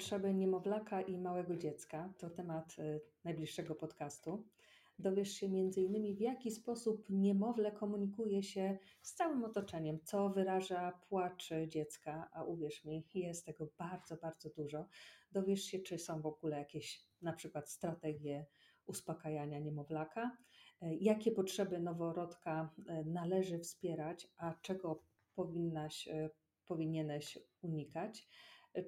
potrzeby niemowlaka i małego dziecka to temat y, najbliższego podcastu. Dowiesz się m.in. w jaki sposób niemowlę komunikuje się z całym otoczeniem, co wyraża płacz dziecka, a uwierz mi, jest tego bardzo, bardzo dużo. Dowiesz się, czy są w ogóle jakieś na przykład strategie uspokajania niemowlaka, y, jakie potrzeby noworodka y, należy wspierać, a czego powinnaś, powinieneś unikać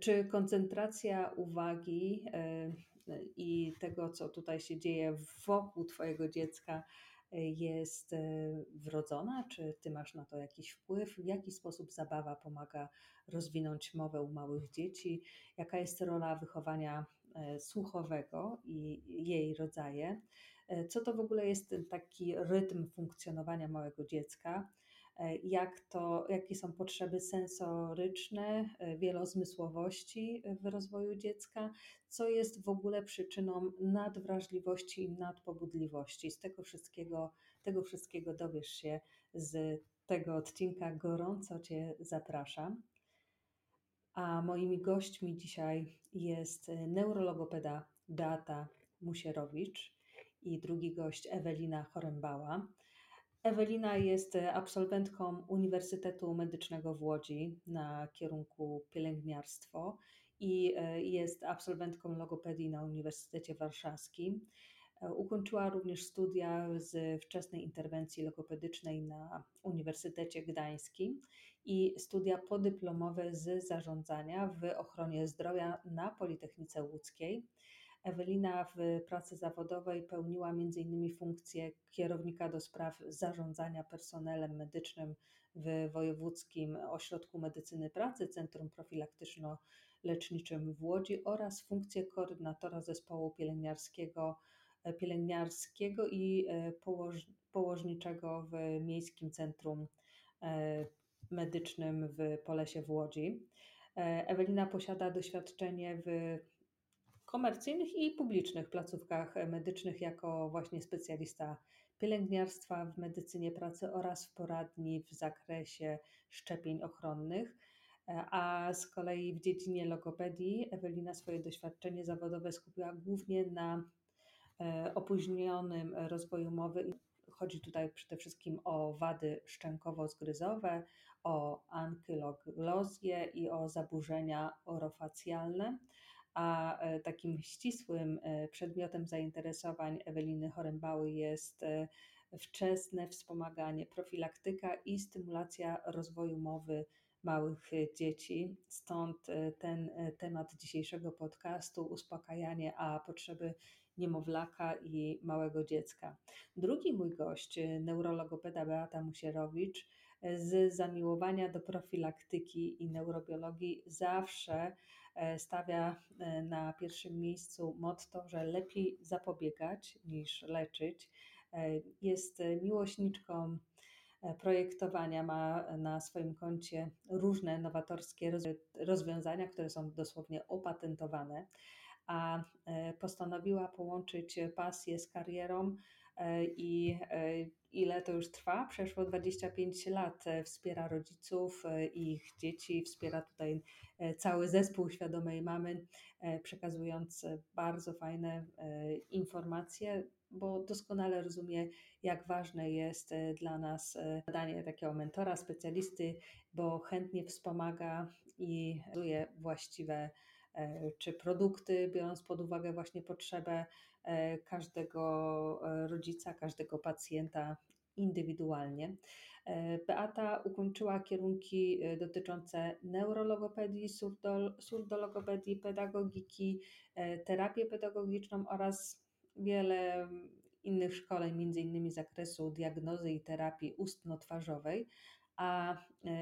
czy koncentracja uwagi e, i tego, co tutaj się dzieje wokół Twojego dziecka, e, jest e, wrodzona? Czy Ty masz na to jakiś wpływ? W jaki sposób zabawa pomaga rozwinąć mowę u małych dzieci? Jaka jest rola wychowania słuchowego i jej rodzaje? Co to w ogóle jest taki rytm funkcjonowania małego dziecka? E, jak to, jakie są potrzeby sensoryczne, e, wielozmysłowości w rozwoju dziecka, co jest w ogóle przyczyną nadwrażliwości i nadpobudliwości. Z tego wszystkiego, tego wszystkiego dowiesz się z tego odcinka. Gorąco Cię zapraszam. A moimi gośćmi dzisiaj jest neurologopeda Beata Musierowicz i drugi gość Ewelina Chorembała. Ewelina jest e, absolwentką Uniwersytetu Medycznego w Łodzi na kierunku pielęgniarstwo i e, jest absolwentką logopedii na Uniwersytecie Warszawskim. E, ukończyła również studia z wczesnej interwencji logopedycznej na Uniwersytecie Gdańskim i studia podyplomowe z zarządzania w ochronie zdrowia na Politechnice Łódzkiej. Ewelina w pracy zawodowej pełniła m.in. funkcję kierownika do spraw zarządzania personelem medycznym w Wojewódzkim Ośrodku Medycyny Pracy Centrum Profilaktyczno-Leczniczym w Łodzi oraz funkcję koordynatora zespołu pielęgniarskiego, pielęgniarskiego i e, położ, położniczego w Miejskim Centrum e, Medycznym w Polesie w Łodzi. E, Ewelina posiada doświadczenie w komercyjnych i publicznych placówkach medycznych jako właśnie specjalista pielęgniarstwa w medycynie pracy oraz w poradni w zakresie szczepień ochronnych. A z kolei w dziedzinie logopedii Ewelina swoje doświadczenie zawodowe skupiła głównie na e, opóźnionym rozwoju mowy. Chodzi tutaj przede wszystkim o wady szczękowo-zgryzowe, o ankyloglozję i o zaburzenia orofacjalne a e, takim ścisłym e, przedmiotem zainteresowań Eweliny Chorembały jest e, wczesne wspomaganie, profilaktyka i stymulacja rozwoju mowy małych dzieci. Stąd ten temat dzisiejszego podcastu uspokajanie, a potrzeby niemowlaka i małego dziecka. Drugi mój gość, neurologopeda Beata Musierowicz, z zamiłowania do profilaktyki i neurobiologii zawsze stawia e, na pierwszym miejscu motto, że lepiej zapobiegać niż leczyć. E, jest miłośniczką projektowania, ma na swoim koncie różne nowatorskie rozwiązania, które są dosłownie opatentowane, a postanowiła połączyć pasję z karierą i ile to już trwa? Przeszło 25 lat. E, wspiera rodziców e, ich dzieci, wspiera tutaj e, cały zespół świadomej mamy, przekazując bardzo fajne informacje, bo doskonale rozumie, jak ważne jest dla nas badanie takiego mentora, specjalisty, bo chętnie wspomaga i realizuje właściwe czy produkty, biorąc pod uwagę właśnie potrzebę E, każdego e, rodzica, każdego pacjenta indywidualnie. E, Beata ukończyła kierunki dotyczące neurologopedii, surdologopedii, pedagogiki, terapię pedagogiczną oraz wiele innych szkoleń, innymi z zakresu diagnozy i terapii ustno-twarzowej, a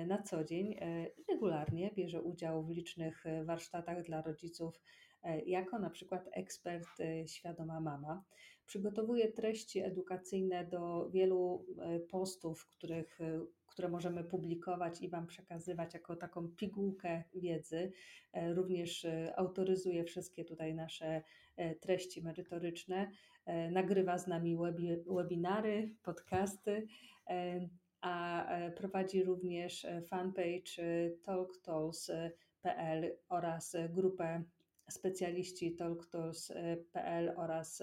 na co dzień regularnie bierze udział w licznych warsztatach dla rodziców E, jako na przykład ekspert e, Świadoma Mama. Przygotowuje treści edukacyjne do wielu e, postów, których, które możemy publikować i Wam przekazywać jako taką pigułkę wiedzy. Również autoryzuje wszystkie tutaj nasze treści merytoryczne. Nagrywa z nami webi, webinary, podcasty a prowadzi również fanpage talktalls.pl oraz grupę specjaliści talktools.pl oraz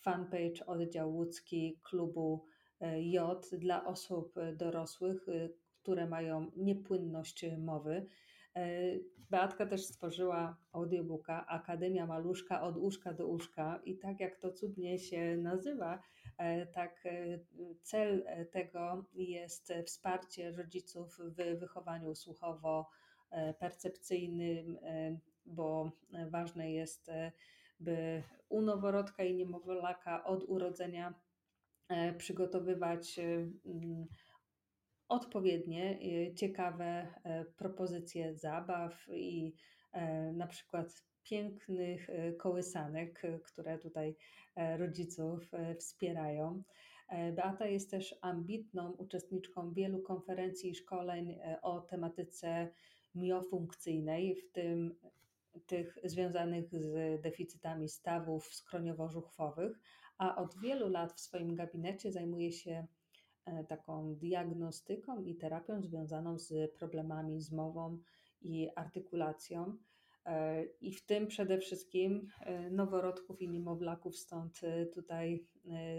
fanpage oddział łódzki klubu J dla osób dorosłych, które mają niepłynność mowy. Beatka też stworzyła audiobooka Akademia Maluszka od łóżka do łóżka i tak jak to cudnie się nazywa, e, tak e, cel tego jest wsparcie rodziców w wychowaniu słuchowo-percepcyjnym, e, bo ważne jest, by u noworodka i niemowlaka od urodzenia przygotowywać odpowiednie, y, ciekawe e, propozycje zabaw i e, na przykład pięknych e, kołysanek, które tutaj rodziców wspierają. Beata jest też ambitną uczestniczką wielu konferencji i szkoleń o tematyce miofunkcyjnej, w tym tych związanych z deficytami stawów skroniowo-żuchwowych, a od wielu lat w swoim gabinecie zajmuje się E, taką diagnostyką i terapią związaną z problemami z mową i artykulacją. E, I w tym przede wszystkim e, noworodków i niemowlaków, stąd tutaj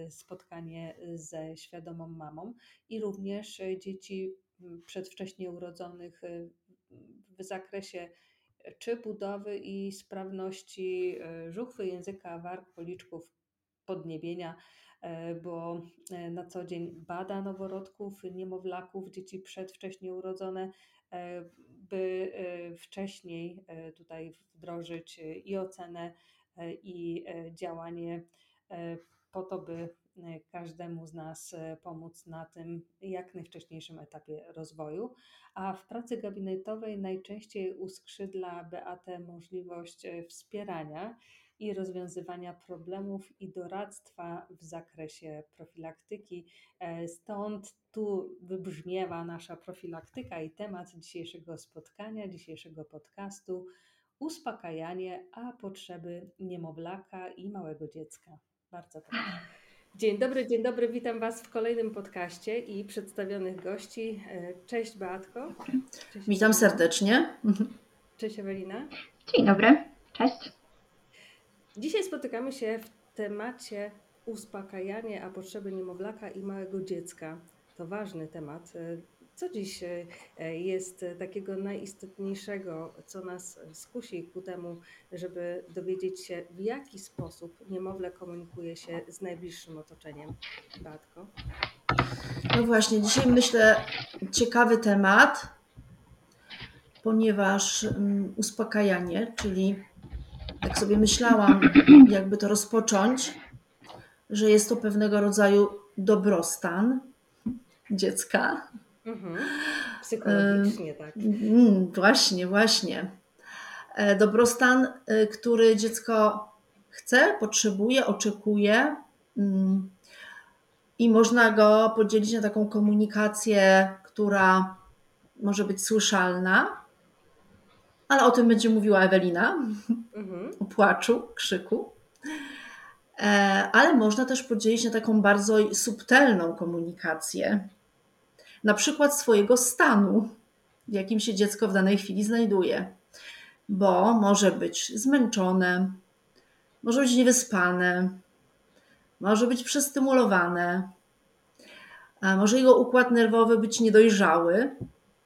spotkanie ze świadomą mamą i również dzieci przedwcześnie urodzonych w zakresie czy budowy i sprawności żuchwy, języka, warg, policzków, podniebienia, E, bo e, na co dzień bada noworodków, niemowlaków, dzieci przedwcześnie urodzone, e, by wcześniej tutaj wdrożyć i ocenę, i działanie po to, by każdemu z nas pomóc na tym jak najwcześniejszym etapie rozwoju. A w pracy gabinetowej najczęściej uskrzydla Beatę możliwość wspierania i rozwiązywania problemów i doradztwa w zakresie profilaktyki. E, stąd tu wybrzmiewa nasza profilaktyka i temat dzisiejszego spotkania, dzisiejszego podcastu uspokajanie, a potrzeby niemowlaka i małego dziecka. Bardzo proszę. Dzień dobry, dzień dobry, witam Was w kolejnym podcaście i przedstawionych gości. E, cześć Beatko. Cześć, witam serdecznie. Cześć Ewelina. Dzień dobry, cześć. Dzisiaj spotykamy się w temacie uspokajanie, a potrzeby niemowlaka i małego dziecka. To ważny temat. Co dziś e, jest takiego najistotniejszego, co nas skusi ku temu, żeby dowiedzieć się, w jaki sposób niemowlę komunikuje się z najbliższym otoczeniem? Batko. No właśnie, dzisiaj myślę ciekawy temat, ponieważ um, uspokajanie, czyli tak sobie myślałam, jakby to rozpocząć, że jest to pewnego rodzaju dobrostan dziecka. Mhm. Psychologicznie, tak. Mm, właśnie, właśnie. E, dobrostan, e, który dziecko chce, potrzebuje, oczekuje. Mm, I można go podzielić na taką komunikację, która może być słyszalna, ale o tym będzie mówiła Ewelina, mhm. o płaczu, krzyku. E, ale można też podzielić na taką bardzo subtelną komunikację, na przykład swojego stanu, w jakim się dziecko w danej chwili znajduje, bo może być zmęczone, może być niewyspane, może być przestymulowane, może jego układ nerwowy być niedojrzały,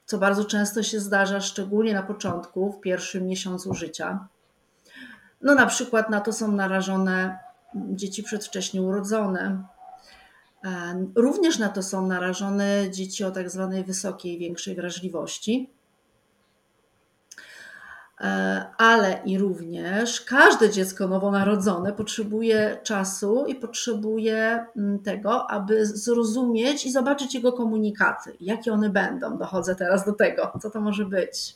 co bardzo często się zdarza, szczególnie na początku, w pierwszym miesiącu życia. No, na przykład na to są narażone dzieci przedwcześnie urodzone. Również na to są narażone dzieci o tak zwanej wysokiej, większej wrażliwości. E, ale i również każde dziecko nowonarodzone potrzebuje czasu i potrzebuje mm, tego, aby zrozumieć i zobaczyć jego komunikaty, jakie one będą. Dochodzę teraz do tego, co to może być.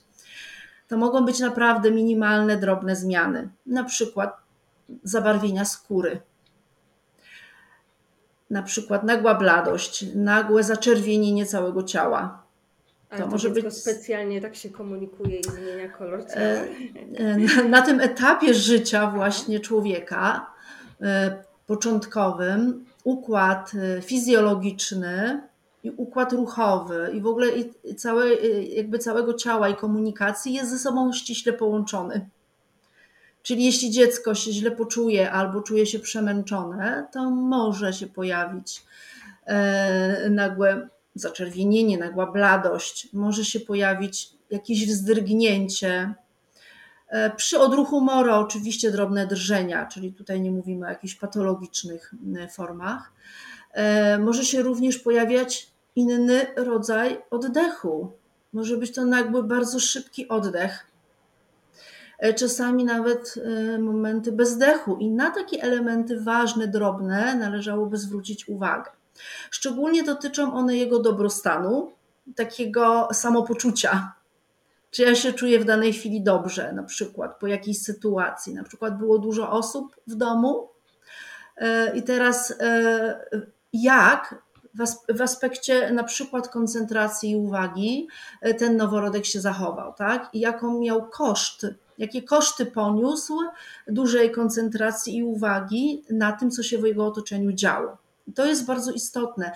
To mogą być naprawdę minimalne, drobne zmiany, na przykład zabarwienia skóry, na przykład nagła bladość, nagłe zaczerwienienie całego ciała, ale to, to może być specjalnie tak się komunikuje i zmienia kolor. E, e, na, na tym etapie życia właśnie człowieka e, początkowym układ fizjologiczny i układ ruchowy i w ogóle i całe, jakby całego ciała i komunikacji jest ze sobą ściśle połączony. Czyli jeśli dziecko się źle poczuje albo czuje się przemęczone, to może się pojawić e, nagłe zaczerwienienie, nagła bladość, może się pojawić jakieś wzdrgnięcie. E, przy odruchu mora oczywiście drobne drżenia, czyli tutaj nie mówimy o jakichś patologicznych formach. E, może się również pojawiać inny rodzaj oddechu. Może być to nagły, bardzo szybki oddech, czasami nawet e, momenty bezdechu. I na takie elementy ważne, drobne należałoby zwrócić uwagę. Szczególnie dotyczą one jego dobrostanu, takiego samopoczucia. Czy ja się czuję w danej chwili dobrze, na przykład po jakiejś sytuacji. Na przykład było dużo osób w domu e, i teraz jak w aspekcie na przykład koncentracji i uwagi ten noworodek się zachował, tak? I jaką miał koszt jakie koszty poniósł dużej koncentracji i uwagi na tym, co się w jego otoczeniu działo. To jest bardzo istotne.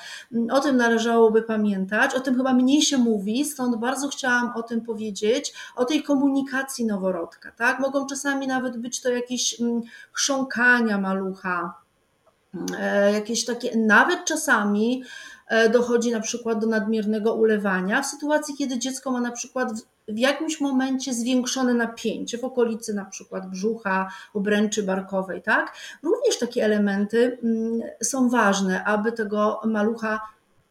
O tym należałoby pamiętać, o tym chyba mniej się mówi, stąd bardzo chciałam o tym powiedzieć, o tej komunikacji noworodka. Tak? Mogą czasami nawet być to jakieś mm, chrząkania malucha, e, jakieś takie, nawet czasami e, dochodzi na przykład do nadmiernego ulewania w sytuacji, kiedy dziecko ma na przykład w jakimś momencie zwiększone napięcie w okolicy na przykład brzucha, obręczy barkowej, tak? Również takie elementy mm, są ważne, aby tego malucha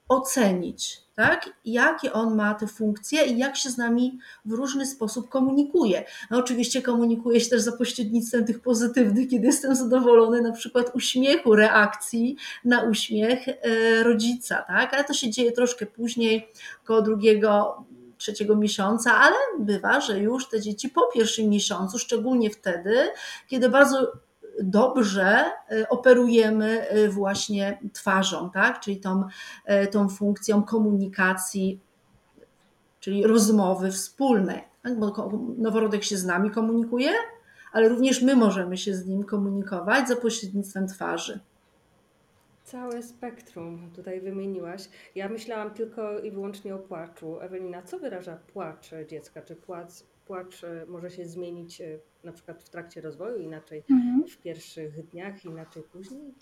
ocenić, tak? Jakie on ma te funkcje i jak się z nami w różny sposób komunikuje. No oczywiście komunikuje się też za pośrednictwem tych pozytywnych, kiedy jestem zadowolony na przykład uśmiechu, reakcji na uśmiech e, rodzica, tak? Ale to się dzieje troszkę później, koło drugiego trzeciego miesiąca, ale bywa, że już te dzieci po pierwszym miesiącu, szczególnie wtedy, kiedy bardzo dobrze y, operujemy y, właśnie twarzą, tak? czyli tą, y, tą funkcją komunikacji, czyli rozmowy wspólnej. Tak? Bo noworodek się z nami komunikuje, ale również my możemy się z nim komunikować za pośrednictwem twarzy. Całe spektrum tutaj wymieniłaś. Ja myślałam tylko i wyłącznie o płaczu. Ewelina, co wyraża płacz dziecka? Czy płacz, płacz e, może się zmienić e, na przykład w trakcie rozwoju, inaczej mhm. w pierwszych dniach, inaczej później?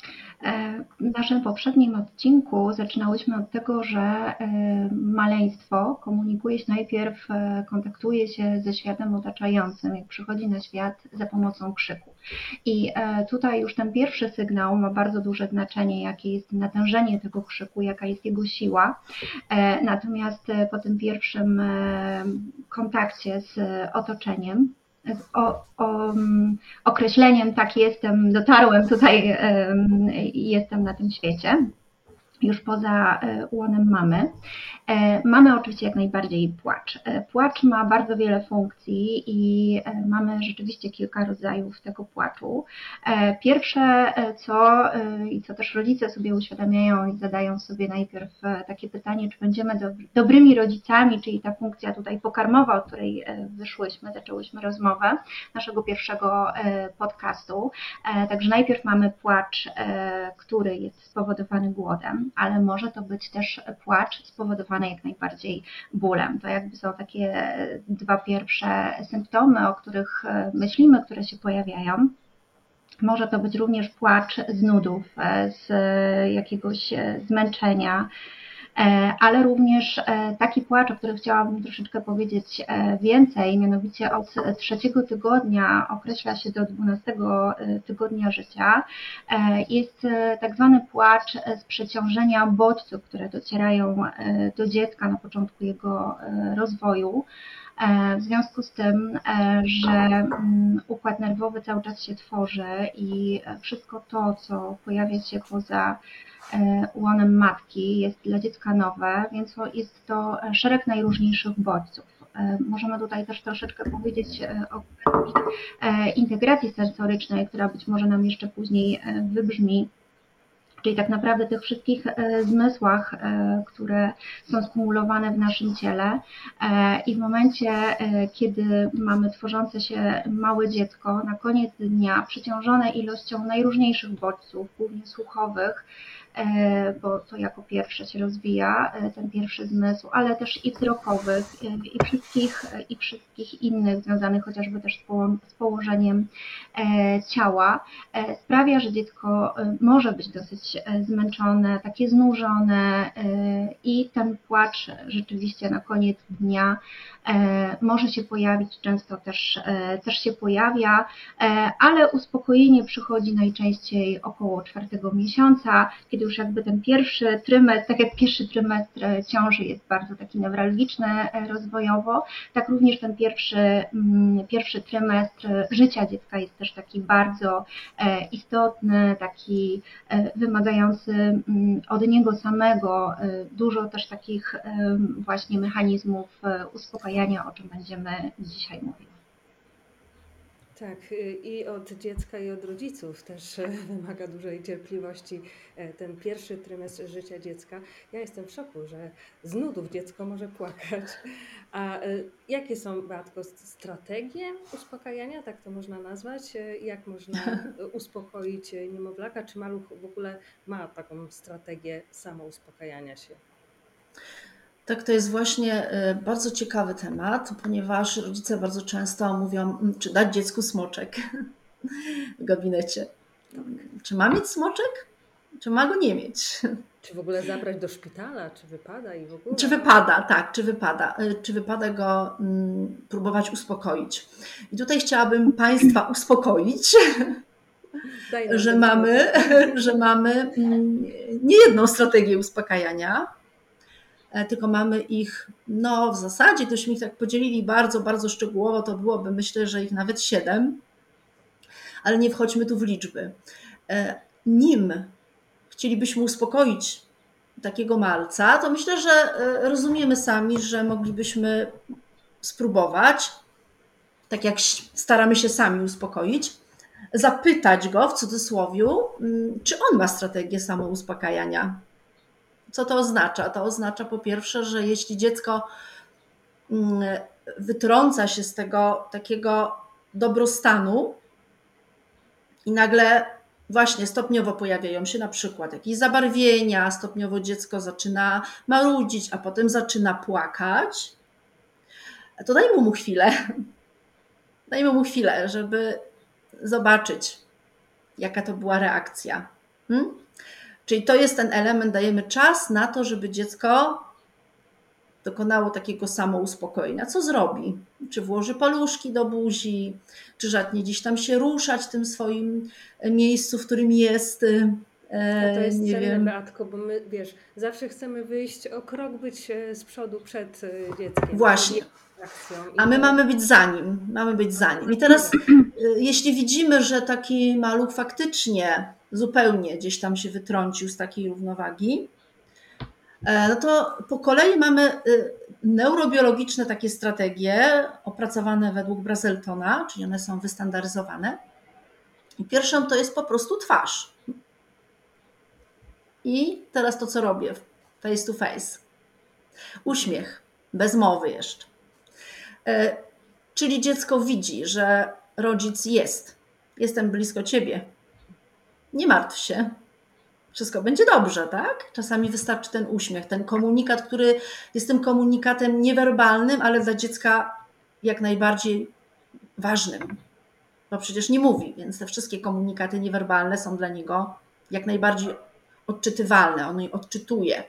E, w naszym poprzednim odcinku zaczynałyśmy od tego, że e, maleństwo komunikuje się najpierw, e, kontaktuje się ze światem otaczającym, jak przychodzi na świat za pomocą krzyku. I tutaj już ten pierwszy sygnał ma bardzo duże znaczenie, jakie jest natężenie tego krzyku, jaka jest jego siła. Natomiast po tym pierwszym kontakcie z otoczeniem, o, o, określeniem tak jestem, dotarłem tutaj i jestem na tym świecie już poza e, łonem mamy. E, mamy oczywiście jak najbardziej płacz. E, płacz ma bardzo wiele funkcji i mamy rzeczywiście kilka rodzajów tego płaczu. Pierwsze co i co też rodzice sobie uświadamiają i zadają sobie najpierw takie pytanie, czy będziemy dobrymi rodzicami, czyli ta funkcja tutaj pokarmowa, o której wyszłyśmy, zaczęłyśmy rozmowę naszego pierwszego podcastu. Także najpierw mamy płacz, który jest spowodowany głodem ale może to być też płacz spowodowany jak najbardziej bólem. To jakby są takie dwa pierwsze symptomy, o których e, myślimy, które się pojawiają. Może to być również płacz z nudów, e, z jakiegoś e, zmęczenia, E, ale również e, taki płacz, o którym chciałabym troszeczkę powiedzieć e, więcej, mianowicie od trzeciego tygodnia określa się do dwunastego tygodnia życia, jest tak zwany płacz z przeciążenia bodźców, które docierają do dziecka na początku jego rozwoju. W związku z tym, że mm, układ nerwowy cały czas się tworzy i wszystko to, co pojawia się poza E, łonem matki jest dla dziecka nowe, więc jest to szereg najróżniejszych bodźców. E, możemy tutaj też troszeczkę powiedzieć e, o integracji sensorycznej, która być może nam jeszcze później wybrzmi czyli tak naprawdę tych wszystkich e, zmysłach, e, które są skumulowane w naszym ciele. E, I w momencie, kiedy mamy tworzące się małe dziecko, na koniec dnia przeciążone ilością najróżniejszych bodźców, głównie słuchowych, bo to jako pierwsze się rozwija, e, ten pierwszy zmysł, ale też i wzrokowych, e, i wszystkich, i wszystkich innych związanych chociażby też z położeniem ciała, sprawia, że dziecko może być dosyć zmęczone, takie znużone i ten płacz rzeczywiście na koniec dnia może się pojawić, często też, też się pojawia, ale uspokojenie przychodzi najczęściej około czwartego miesiąca, kiedy już jakby ten pierwszy trymestr, tak jak pierwszy trymestr ciąży jest bardzo taki newralgiczny e, rozwojowo, tak również ten pierwszy, mm, pierwszy trymestr życia dziecka jest też taki bardzo e, istotny, taki e, wymagający mm, od niego samego dużo też takich właśnie mechanizmów uspokajania, o czym będziemy dzisiaj mówić. Tak, y, i od dziecka, i od rodziców też e, wymaga dużej cierpliwości e, ten pierwszy trymestr życia dziecka. Ja jestem w szoku, że z nudów dziecko może płakać. A e, jakie są, Beatko, strategie uspokajania, tak to można nazwać? Jak można uspokoić niemowlaka? Czy maluch w ogóle ma taką strategię samouspokajania się? Tak, to jest właśnie e, bardzo ciekawy temat, ponieważ rodzice bardzo często mówią, mm, czy dać dziecku smoczek w gabinecie. Czy ma mieć smoczek, czy ma go nie mieć? Czy w ogóle zabrać do szpitala, czy wypada i w ogóle? Czy wypada, tak, czy wypada. E, czy wypada go mm, próbować uspokoić. I tutaj chciałabym Państwa uspokoić, że mamy, że mamy mm, nie jedną strategię uspokajania, tylko mamy ich, no w zasadzie, gdybyśmy ich tak podzielili bardzo, bardzo szczegółowo, to byłoby myślę, że ich nawet siedem, ale nie wchodźmy tu w liczby. E, nim chcielibyśmy uspokoić takiego malca, to myślę, że e, rozumiemy sami, że moglibyśmy spróbować, tak jak staramy się sami uspokoić, zapytać go w cudzysłowie, mm, czy on ma strategię samouspokajania co to oznacza? To oznacza po pierwsze, że jeśli dziecko mm, wytrąca się z tego takiego dobrostanu i nagle właśnie stopniowo pojawiają się na przykład jakieś zabarwienia, stopniowo dziecko zaczyna marudzić, a potem zaczyna płakać, to dajmy mu chwilę. Dajmy mu chwilę, żeby zobaczyć, jaka to była reakcja. Hmm? Czyli to jest ten element, dajemy czas na to, żeby dziecko dokonało takiego samouspokojenia. Co zrobi? Czy włoży paluszki do buzi, czy żadnie gdzieś tam się ruszać w tym swoim miejscu, w którym jest. E, to jest nie cenne, wiem. Beatko, bo my, wiesz, zawsze chcemy wyjść o krok, być e, z przodu przed e, dzieckiem. Właśnie. A my mamy być za nim, mamy być za nim. I teraz, jeśli widzimy, że taki maluch faktycznie zupełnie gdzieś tam się wytrącił z takiej równowagi, e, no to po kolei mamy y, neurobiologiczne takie strategie opracowane według Brazeltona, czyli one są wystandaryzowane. I pierwszą to jest po prostu twarz. I teraz to, co robię, face to face. Uśmiech, bez mowy jeszcze. E, czyli dziecko widzi, że rodzic jest. Jestem blisko ciebie, nie martw się. Wszystko będzie dobrze, tak? Czasami wystarczy ten uśmiech, ten komunikat, który jest tym komunikatem niewerbalnym, ale dla dziecka jak najbardziej ważnym. Bo przecież nie mówi, więc te wszystkie komunikaty niewerbalne są dla niego jak najbardziej odczytywalne. On je odczytuje.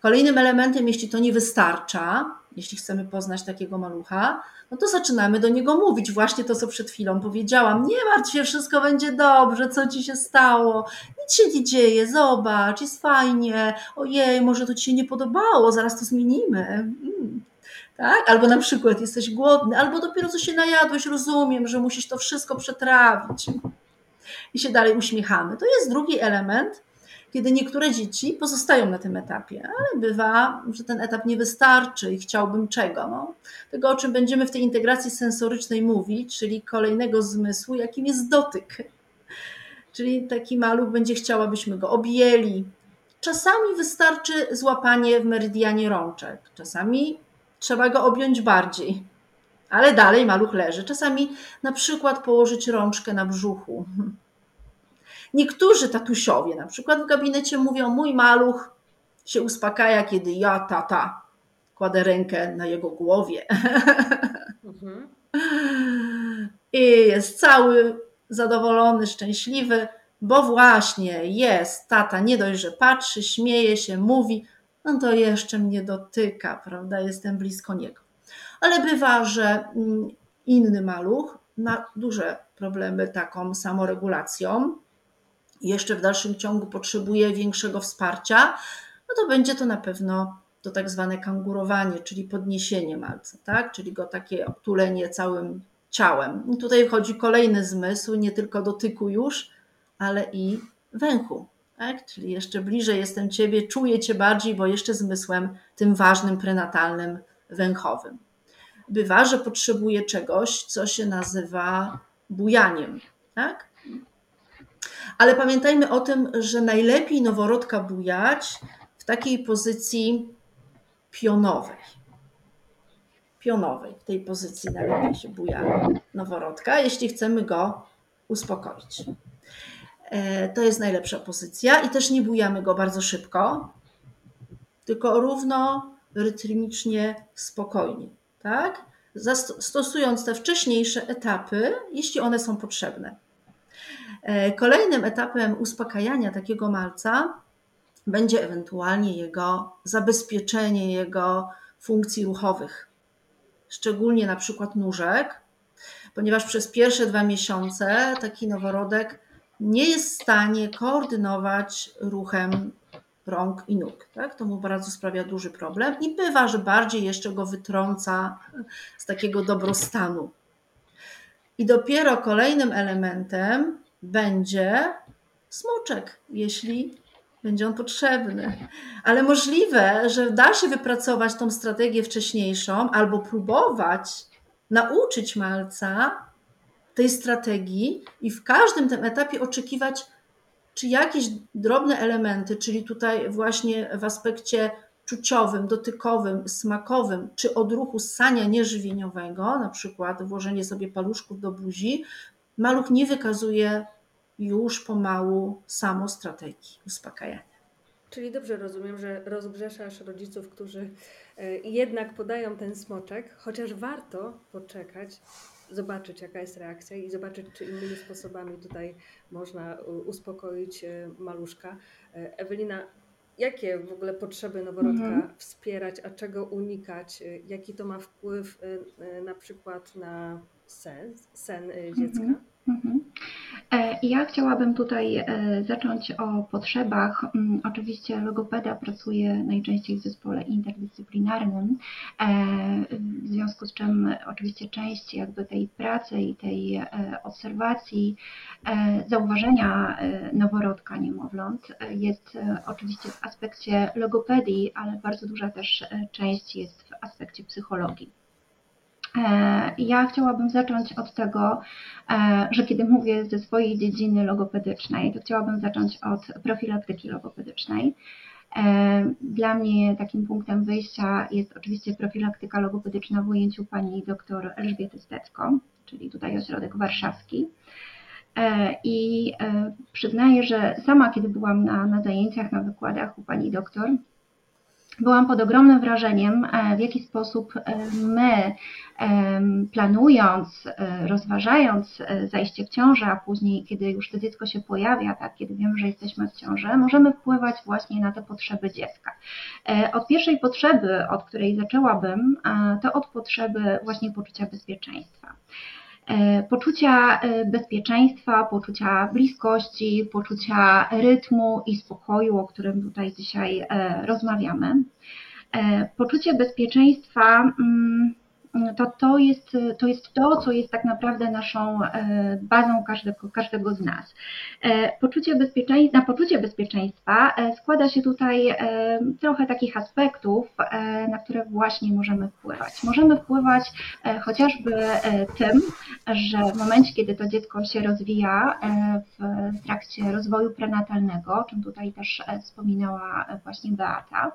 Kolejnym elementem, jeśli to nie wystarcza, jeśli chcemy poznać takiego malucha, no to zaczynamy do niego mówić właśnie to, co przed chwilą powiedziałam. Nie martw się, wszystko będzie dobrze, co ci się stało, nic się nie dzieje, zobacz, jest fajnie, ojej, może to ci się nie podobało, zaraz to zmienimy. Mm. Tak? Albo na przykład jesteś głodny, albo dopiero co się najadłeś, rozumiem, że musisz to wszystko przetrawić. I się dalej uśmiechamy. To jest drugi element, kiedy niektóre dzieci pozostają na tym etapie, ale bywa, że ten etap nie wystarczy i chciałbym czego. No, tego, o czym będziemy w tej integracji sensorycznej mówić, czyli kolejnego zmysłu, jakim jest dotyk. Czyli taki maluch będzie chciał, abyśmy go objęli. Czasami wystarczy złapanie w meridianie rączek, czasami trzeba go objąć bardziej, ale dalej maluch leży. Czasami na przykład położyć rączkę na brzuchu. Niektórzy tatusiowie na przykład w gabinecie mówią: Mój maluch się uspokaja, kiedy ja, tata, kładę rękę na jego głowie. Mhm. I jest cały zadowolony, szczęśliwy, bo właśnie jest tata, nie dość, że patrzy, śmieje się, mówi, no to jeszcze mnie dotyka, prawda? Jestem blisko niego. Ale bywa, że mm, inny maluch ma duże problemy taką samoregulacją, jeszcze w dalszym ciągu potrzebuje większego wsparcia, no to będzie to na pewno to tak zwane kangurowanie, czyli podniesienie malca, tak? czyli go takie obtulenie całym ciałem. I tutaj wchodzi kolejny zmysł, nie tylko dotyku już, ale i węchu. Tak? Czyli jeszcze bliżej jestem Ciebie, czuję Cię bardziej, bo jeszcze zmysłem tym ważnym prenatalnym węchowym. Bywa, że potrzebuję czegoś, co się nazywa bujaniem. Tak? Ale pamiętajmy o tym, że najlepiej noworodka bujać w takiej pozycji pionowej. Pionowej, w tej pozycji najlepiej się buja noworodka, jeśli chcemy go uspokoić. E, to jest najlepsza pozycja i też nie bujamy go bardzo szybko, tylko równo, rytmicznie, spokojnie. Tak? Stosując te wcześniejsze etapy, jeśli one są potrzebne. E, kolejnym etapem uspokajania takiego malca będzie ewentualnie jego zabezpieczenie jego funkcji ruchowych, szczególnie na przykład nóżek, ponieważ przez pierwsze dwa miesiące taki noworodek nie jest w stanie koordynować ruchem rąk i nóg. Tak? To mu bardzo sprawia duży problem i bywa, że bardziej jeszcze go wytrąca z takiego dobrostanu. I dopiero kolejnym elementem będzie smoczek, jeśli będzie on potrzebny. Ale możliwe, że da się wypracować tą strategię wcześniejszą albo próbować nauczyć malca tej strategii i w każdym tym etapie oczekiwać, czy jakieś drobne elementy, czyli tutaj właśnie w aspekcie czuciowym, dotykowym, smakowym, czy odruchu ssania nieżywieniowego, na przykład włożenie sobie paluszków do buzi, maluch nie wykazuje już pomału samo strategii uspokajania. Czyli dobrze rozumiem, że rozgrzeszasz rodziców, którzy e, jednak podają ten smoczek, chociaż warto poczekać, zobaczyć jaka jest reakcja i zobaczyć, czy innymi sposobami tutaj można uspokoić e, maluszka. E, Ewelina, jakie w ogóle potrzeby noworodka mhm. wspierać, a czego unikać? Jaki to ma wpływ na przykład na sen, sen dziecka? Mhm. E, ja chciałabym tutaj e, zacząć o potrzebach. Mm, oczywiście logopeda pracuje najczęściej w zespole interdyscyplinarnym, e, w związku z czym oczywiście część jakby tej pracy i tej obserwacji, zauważenia noworodka, niemowląt jest oczywiście w aspekcie logopedii, ale bardzo duża też część jest w aspekcie psychologii. E, ja chciałabym zacząć od tego, e, że kiedy mówię ze swojej dziedziny logopedycznej, to chciałabym zacząć od profilaktyki logopedycznej. E, dla mnie takim punktem wyjścia jest oczywiście profilaktyka logopedyczna w ujęciu pani dr Elżbiety Stecko, czyli tutaj ośrodek warszawski. I przyznaję, że sama kiedy byłam na, na zajęciach, na wykładach u pani doktor, byłam pod ogromnym wrażeniem, e, w jaki sposób e, my, planując, e, rozważając zajście w ciążę, a później, kiedy już to dziecko się pojawia, tak, kiedy wiemy, że jesteśmy w ciąży, możemy wpływać właśnie na te potrzeby dziecka. Od pierwszej potrzeby, od której zaczęłabym, to od potrzeby właśnie poczucia bezpieczeństwa. E, poczucia e, bezpieczeństwa, poczucia bliskości, poczucia rytmu i spokoju, o którym tutaj dzisiaj e, rozmawiamy. Poczucie bezpieczeństwa mm, to to jest, to jest to, co jest tak naprawdę naszą e, bazą każdego, każdego z nas. E, poczucie bezpieczeństwa, na poczucie bezpieczeństwa e, składa się tutaj trochę takich aspektów, na które właśnie możemy wpływać. Możemy wpływać chociażby tym, że w momencie, kiedy to dziecko się rozwija w trakcie rozwoju prenatalnego, o czym tutaj też wspominała właśnie Beata,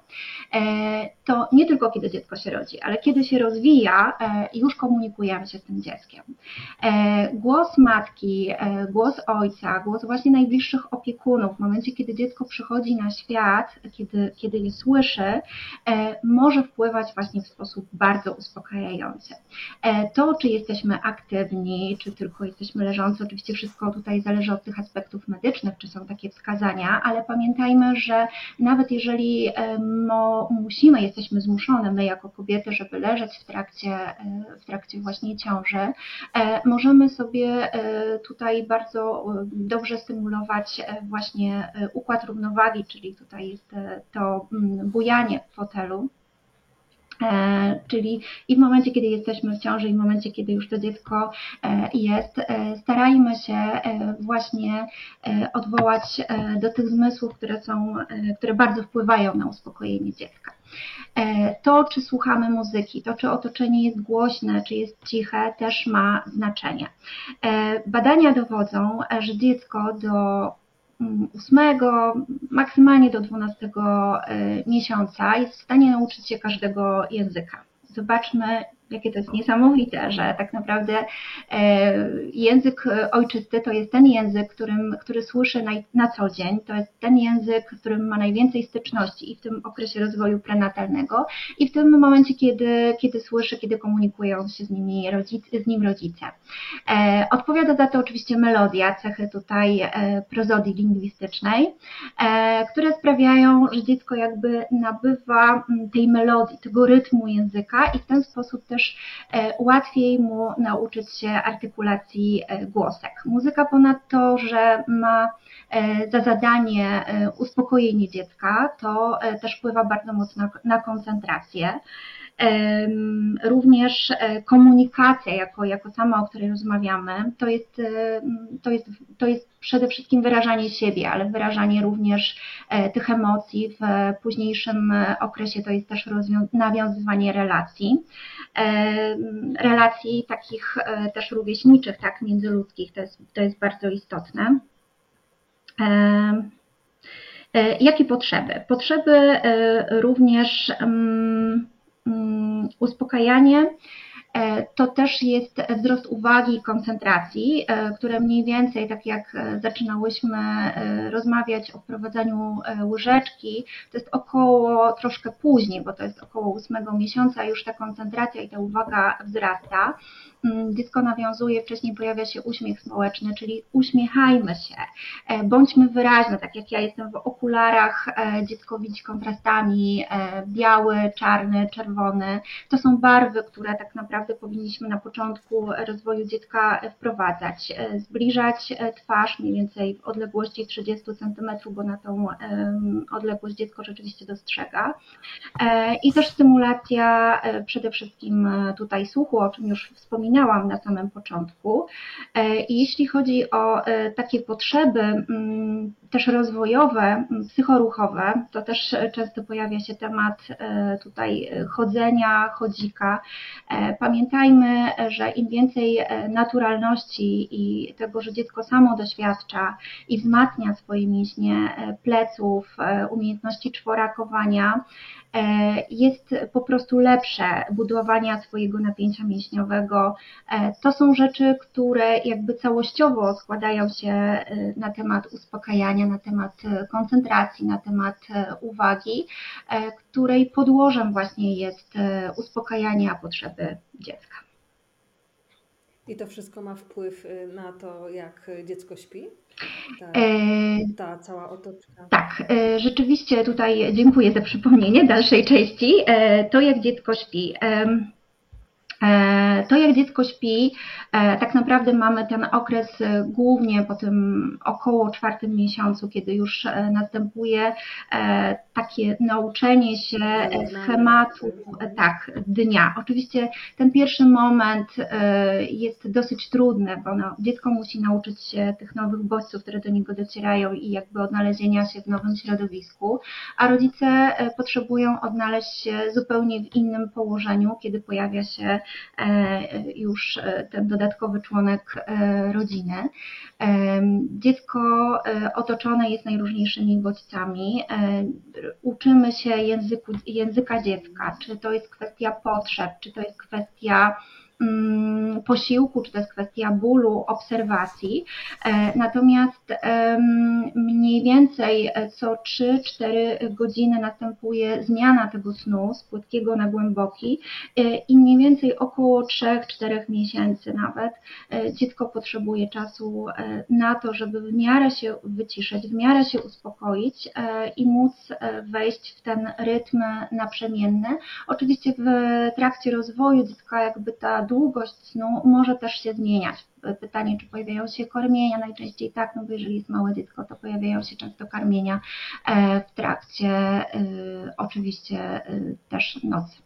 to nie tylko kiedy dziecko się rodzi, ale kiedy się rozwija, E, już komunikujemy się z tym dzieckiem. E, głos matki, e, głos ojca, głos właśnie najbliższych opiekunów w momencie, kiedy dziecko przychodzi na świat, kiedy, kiedy je słyszy, może wpływać właśnie w sposób bardzo uspokajający. To, czy jesteśmy aktywni, czy tylko jesteśmy leżący, oczywiście wszystko tutaj zależy od tych aspektów medycznych, czy są takie wskazania, ale pamiętajmy, że nawet jeżeli musimy, jesteśmy zmuszone, my jako kobiety, żeby leżeć w trakcie w trakcie właśnie ciąży, e, możemy sobie e, tutaj bardzo e, dobrze stymulować właśnie układ równowagi, czyli tutaj jest to mm, bujanie w fotelu. Czyli i w momencie, kiedy jesteśmy w ciąży, i w momencie, kiedy już to dziecko jest, starajmy się właśnie odwołać do tych zmysłów, które są, które bardzo wpływają na uspokojenie dziecka. E, to, czy słuchamy muzyki, to, czy otoczenie jest głośne, czy jest ciche, też ma znaczenie. E, badania dowodzą, że dziecko do 8, mm, maksymalnie do 12 e, miesiąca jest w stanie nauczyć się każdego języka. Zobaczmy, jakie to jest niesamowite, że tak naprawdę e, język ojczysty to jest ten język, którym, który słyszy na, na co dzień, to jest ten język, którym ma najwięcej styczności i w tym okresie rozwoju prenatalnego i w tym momencie, kiedy, kiedy słyszy, kiedy komunikują się z, nimi rodzice, z nim rodzice. E, odpowiada za to oczywiście melodia, cechy tutaj e, prozodii lingwistycznej, które sprawiają, że dziecko jakby nabywa tej melodii, tego rytmu języka i w ten sposób też też e, łatwiej mu nauczyć się artykulacji e, głosek. Muzyka ponadto, że ma e, za zadanie uspokojenie dziecka, to też wpływa bardzo mocno na koncentrację. Również komunikacja jako, jako sama, o której rozmawiamy, to jest, to, jest, to jest przede wszystkim wyrażanie siebie, ale wyrażanie również tych emocji w późniejszym okresie to jest też nawiązywanie relacji relacji takich e, też rówieśniczych, tak, międzyludzkich, to jest, to jest bardzo istotne. E, jakie potrzeby? Potrzeby e, również mm, uspokajanie, E, to też jest wzrost uwagi i koncentracji, e, które mniej więcej, tak jak e, zaczynałyśmy rozmawiać o wprowadzaniu łyżeczki, to jest około troszkę później, bo to jest około ósmego miesiąca, już ta koncentracja i ta uwaga wzrasta. Mm, dziecko nawiązuje, wcześniej pojawia się uśmiech społeczny, czyli uśmiechajmy się, bądźmy wyraźne, tak jak ja jestem w okularach, dziecko widzi kontrastami, biały, czarny, czerwony. To są barwy, które tak naprawdę powinniśmy na początku rozwoju dziecka wprowadzać. Zbliżać twarz mniej więcej w odległości 30 cm, bo na tą odległość dziecko rzeczywiście dostrzega. E, I też stymulacja e, przede wszystkim tutaj słuchu, o czym już wspominałam na samym początku. E, I jeśli chodzi o takie potrzeby mm, też rozwojowe, psychoruchowe, to też często pojawia się temat tutaj chodzenia, chodzika. Pamiętajmy, że im więcej e, naturalności i tego, że dziecko samo doświadcza i wzmacnia swoje mięśnie e, pleców, e, umiejętności czworakowania, jest po prostu lepsze budowania swojego napięcia mięśniowego. To są rzeczy, które jakby całościowo składają się na temat uspokajania, na temat koncentracji, na temat uwagi, której podłożem właśnie jest uspokajanie potrzeby dziecka. I to wszystko ma wpływ y, na to, jak dziecko śpi? Ta, e, ta cała otoczka. Tak, e, rzeczywiście tutaj dziękuję za przypomnienie dalszej części. E, to, jak dziecko śpi. E, to jak dziecko śpi, e, tak naprawdę mamy ten okres e, głównie po tym około czwartym miesiącu, kiedy już następuje takie nauczenie się schematu tak, dnia. Oczywiście ten pierwszy moment jest dosyć trudny, bo no, dziecko musi nauczyć się tych nowych bodźców, które do niego docierają i jakby odnalezienia się w nowym środowisku, a rodzice potrzebują odnaleźć się zupełnie w innym położeniu, kiedy pojawia się już e, ten dodatkowy członek e, rodziny. Dziecko otoczone jest najróżniejszymi bodźcami. Uczymy się języku, języka dziecka, czy to jest kwestia potrzeb, czy to jest kwestia posiłku, czy to jest kwestia bólu, obserwacji. E, natomiast mniej więcej e, co 3-4 godziny następuje zmiana tego snu z płytkiego na głęboki e, i mniej więcej około 3-4 miesięcy nawet dziecko potrzebuje czasu na to, żeby w miarę się wyciszyć, w miarę się uspokoić i móc wejść w ten rytm naprzemienny. Oczywiście w trakcie rozwoju dziecka jakby ta długość snu może też się zmieniać. Pytanie, czy pojawiają się karmienia, najczęściej tak, no bo jeżeli jest małe dziecko, to pojawiają się często karmienia e, w trakcie e, oczywiście e, też nocy.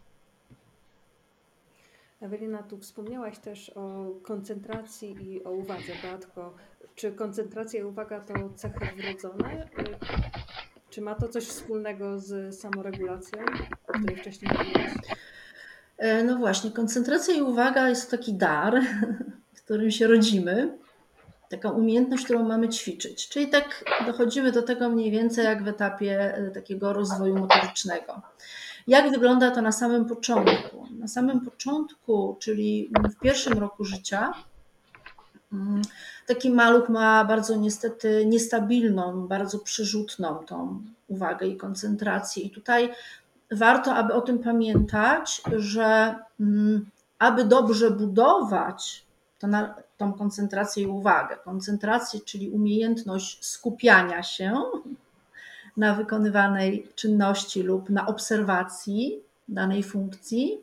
Ewelina, tu wspomniałaś też o koncentracji i o uwadze. Beatko, czy koncentracja i uwaga to cechy wrodzone? Czy ma to coś wspólnego z samoregulacją, o której wcześniej mówiłaś? E, no właśnie, koncentracja i uwaga jest taki dar, którym się rodzimy, taka umiejętność, którą mamy ćwiczyć. Czyli tak dochodzimy do tego mniej więcej jak w etapie e, takiego rozwoju motorycznego. Jak wygląda to na samym początku? Na samym początku, czyli w pierwszym roku życia, mm, taki maluch ma bardzo niestety niestabilną, bardzo przyrzutną tą uwagę i koncentrację. I tutaj warto, aby o tym pamiętać, że mm, aby dobrze budować to na, tą koncentrację i uwagę, koncentrację, czyli umiejętność skupiania się na wykonywanej czynności lub na obserwacji danej funkcji,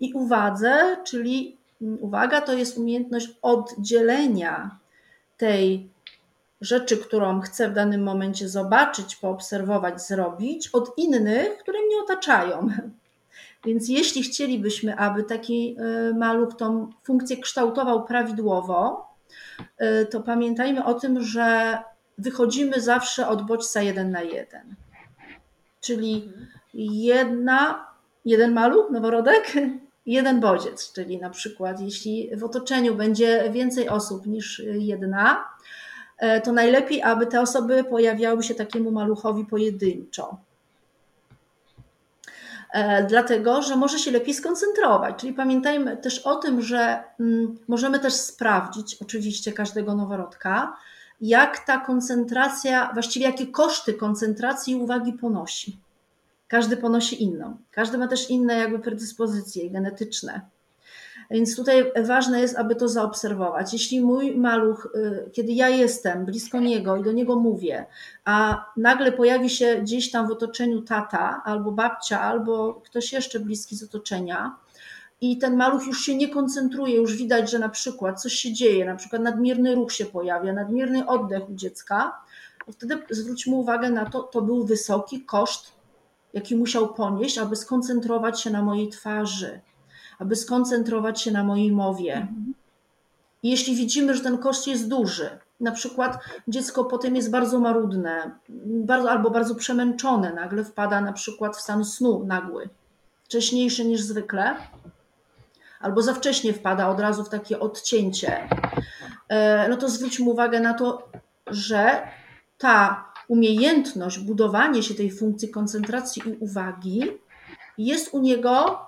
i uwadze, czyli mm, uwaga to jest umiejętność oddzielenia tej rzeczy, którą chcę w danym momencie zobaczyć, poobserwować, zrobić, od innych, które mnie otaczają. Więc jeśli chcielibyśmy, aby taki e, maluch tą funkcję kształtował prawidłowo, e, to pamiętajmy o tym, że wychodzimy zawsze od bodźca jeden na jeden. Czyli jedna, jeden maluch, noworodek, jeden bodziec, czyli na przykład jeśli w otoczeniu będzie więcej osób niż jedna, to najlepiej, aby te osoby pojawiały się takiemu maluchowi pojedynczo. E, dlatego, że może się lepiej skoncentrować. Czyli pamiętajmy też o tym, że mm, możemy też sprawdzić, oczywiście, każdego noworodka, jak ta koncentracja, właściwie jakie koszty koncentracji i uwagi ponosi. Każdy ponosi inną. Każdy ma też inne jakby predyspozycje genetyczne. Więc tutaj ważne jest, aby to zaobserwować. Jeśli mój maluch, y, kiedy ja jestem blisko niego i do niego mówię, a nagle pojawi się gdzieś tam w otoczeniu tata, albo babcia, albo ktoś jeszcze bliski z otoczenia, i ten maluch już się nie koncentruje, już widać, że na przykład coś się dzieje, na przykład nadmierny ruch się pojawia, nadmierny oddech u dziecka, wtedy zwróćmy uwagę na to, to był wysoki koszt, jaki musiał ponieść, aby skoncentrować się na mojej twarzy, aby skoncentrować się na mojej mowie. Jeśli widzimy, że ten koszt jest duży, na przykład dziecko potem jest bardzo marudne, bardzo, albo bardzo przemęczone, nagle wpada na przykład w stan snu nagły, wcześniejszy niż zwykle, albo za wcześnie wpada od razu w takie odcięcie, e, no to zwróćmy uwagę na to, że ta umiejętność, budowanie się tej funkcji koncentracji i uwagi jest u niego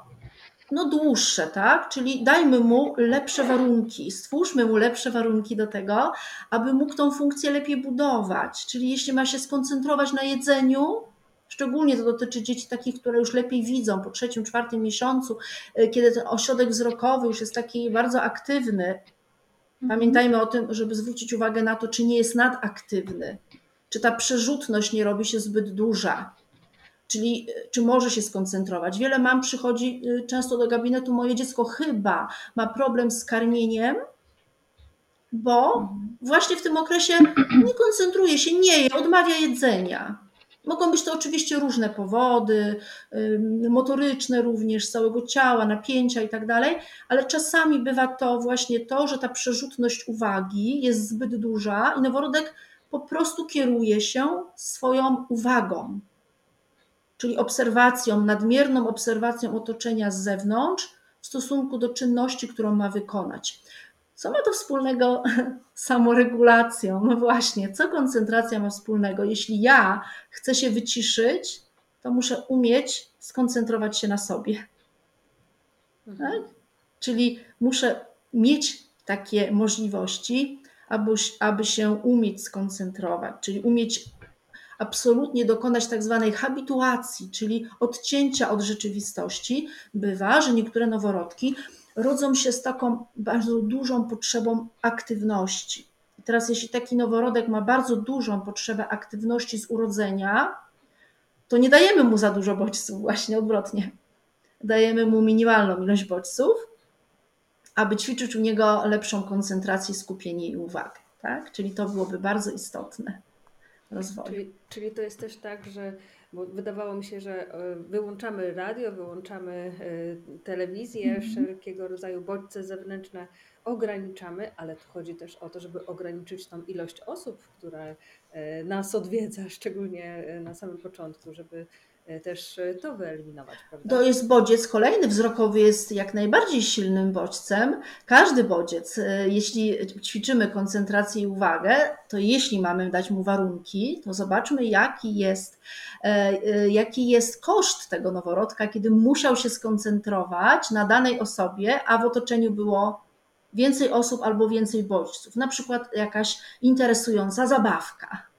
no dłuższe, tak? Czyli dajmy mu lepsze warunki, stwórzmy mu lepsze warunki do tego, aby mógł tą funkcję lepiej budować. Czyli jeśli ma się skoncentrować na jedzeniu, Szczególnie to dotyczy dzieci takich, które już lepiej widzą po trzecim, czwartym miesiącu, y, kiedy ten ośrodek wzrokowy już jest taki bardzo aktywny. Mhm. Pamiętajmy o tym, żeby zwrócić uwagę na to, czy nie jest nadaktywny, czy ta przerzutność nie robi się zbyt duża czyli czy może się skoncentrować. Wiele mam przychodzi często do gabinetu, moje dziecko chyba ma problem z karmieniem, bo mhm. właśnie w tym okresie nie koncentruje się, nie je, odmawia jedzenia. Mogą być to oczywiście różne powody, motoryczne również, całego ciała, napięcia i tak dalej, ale czasami bywa to właśnie to, że ta przerzutność uwagi jest zbyt duża i noworodek po prostu kieruje się swoją uwagą, czyli obserwacją, nadmierną obserwacją otoczenia z zewnątrz w stosunku do czynności, którą ma wykonać. Co ma to wspólnego z samoregulacją? No właśnie, co koncentracja ma wspólnego? Jeśli ja chcę się wyciszyć, to muszę umieć skoncentrować się na sobie. Mhm. Tak? Czyli muszę mieć takie możliwości, aby, aby się umieć skoncentrować, czyli umieć absolutnie dokonać tak zwanej habituacji, czyli odcięcia od rzeczywistości. Bywa, że niektóre noworodki rodzą się z taką bardzo dużą potrzebą aktywności. Teraz, jeśli taki noworodek ma bardzo dużą potrzebę aktywności z urodzenia, to nie dajemy mu za dużo bodźców, właśnie odwrotnie. Dajemy mu minimalną ilość bodźców, aby ćwiczyć u niego lepszą koncentrację, skupienie i uwagę. Tak? Czyli to byłoby bardzo istotne rozwoju. Czyli, czyli to jest też tak, że wydawało mi się, że e, wyłączamy radio, wyłączamy e, telewizję, -hmm. wszelkiego rodzaju bodźce zewnętrzne ograniczamy, ale tu chodzi też o to, żeby ograniczyć tą ilość osób, które e, nas odwiedza, szczególnie na samym początku, żeby też e, to wyeliminować. Prawda? To jest bodziec kolejny, wzrokowy jest jak najbardziej silnym bodźcem. Każdy bodziec, e, jeśli ćwiczymy koncentrację i uwagę, to jeśli mamy dać mu warunki, to zobaczmy jaki jest, jaki jest koszt tego noworodka, kiedy musiał się skoncentrować na danej osobie, a w otoczeniu było więcej osób albo więcej bodźców. Na przykład jakaś interesująca zabawka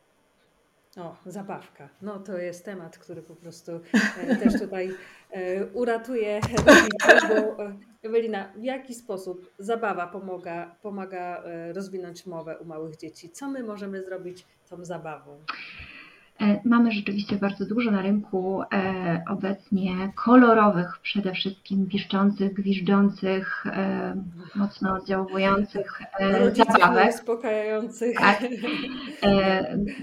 o, zabawka. No to jest temat, który po prostu e, też tutaj e, uratuje bo e, Ewelina, w jaki sposób zabawa pomaga, pomaga rozwinąć mowę u małych dzieci? Co my możemy zrobić tą zabawą? E, mamy rzeczywiście bardzo dużo na rynku e, obecnie kolorowych, przede wszystkim piszczących, gwiżdżących, e, mocno oddziałujących zabawek. uspokajających. Tak.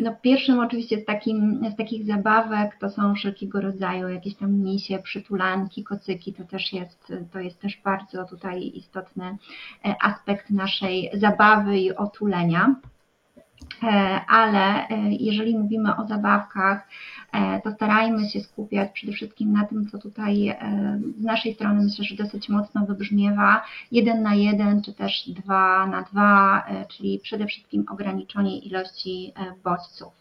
No, pierwszym oczywiście z, takim, z takich zabawek to są wszelkiego rodzaju jakieś tam misie, przytulanki, kocyki. To też jest, to jest też bardzo tutaj istotny aspekt naszej zabawy i otulenia. E, ale e, jeżeli mówimy o zabawkach, e, to starajmy się skupiać przede wszystkim na tym, co tutaj z naszej strony myślę, że dosyć mocno wybrzmiewa, jeden na jeden, czy też dwa na dwa, czyli przede wszystkim ograniczenie ilości bodźców.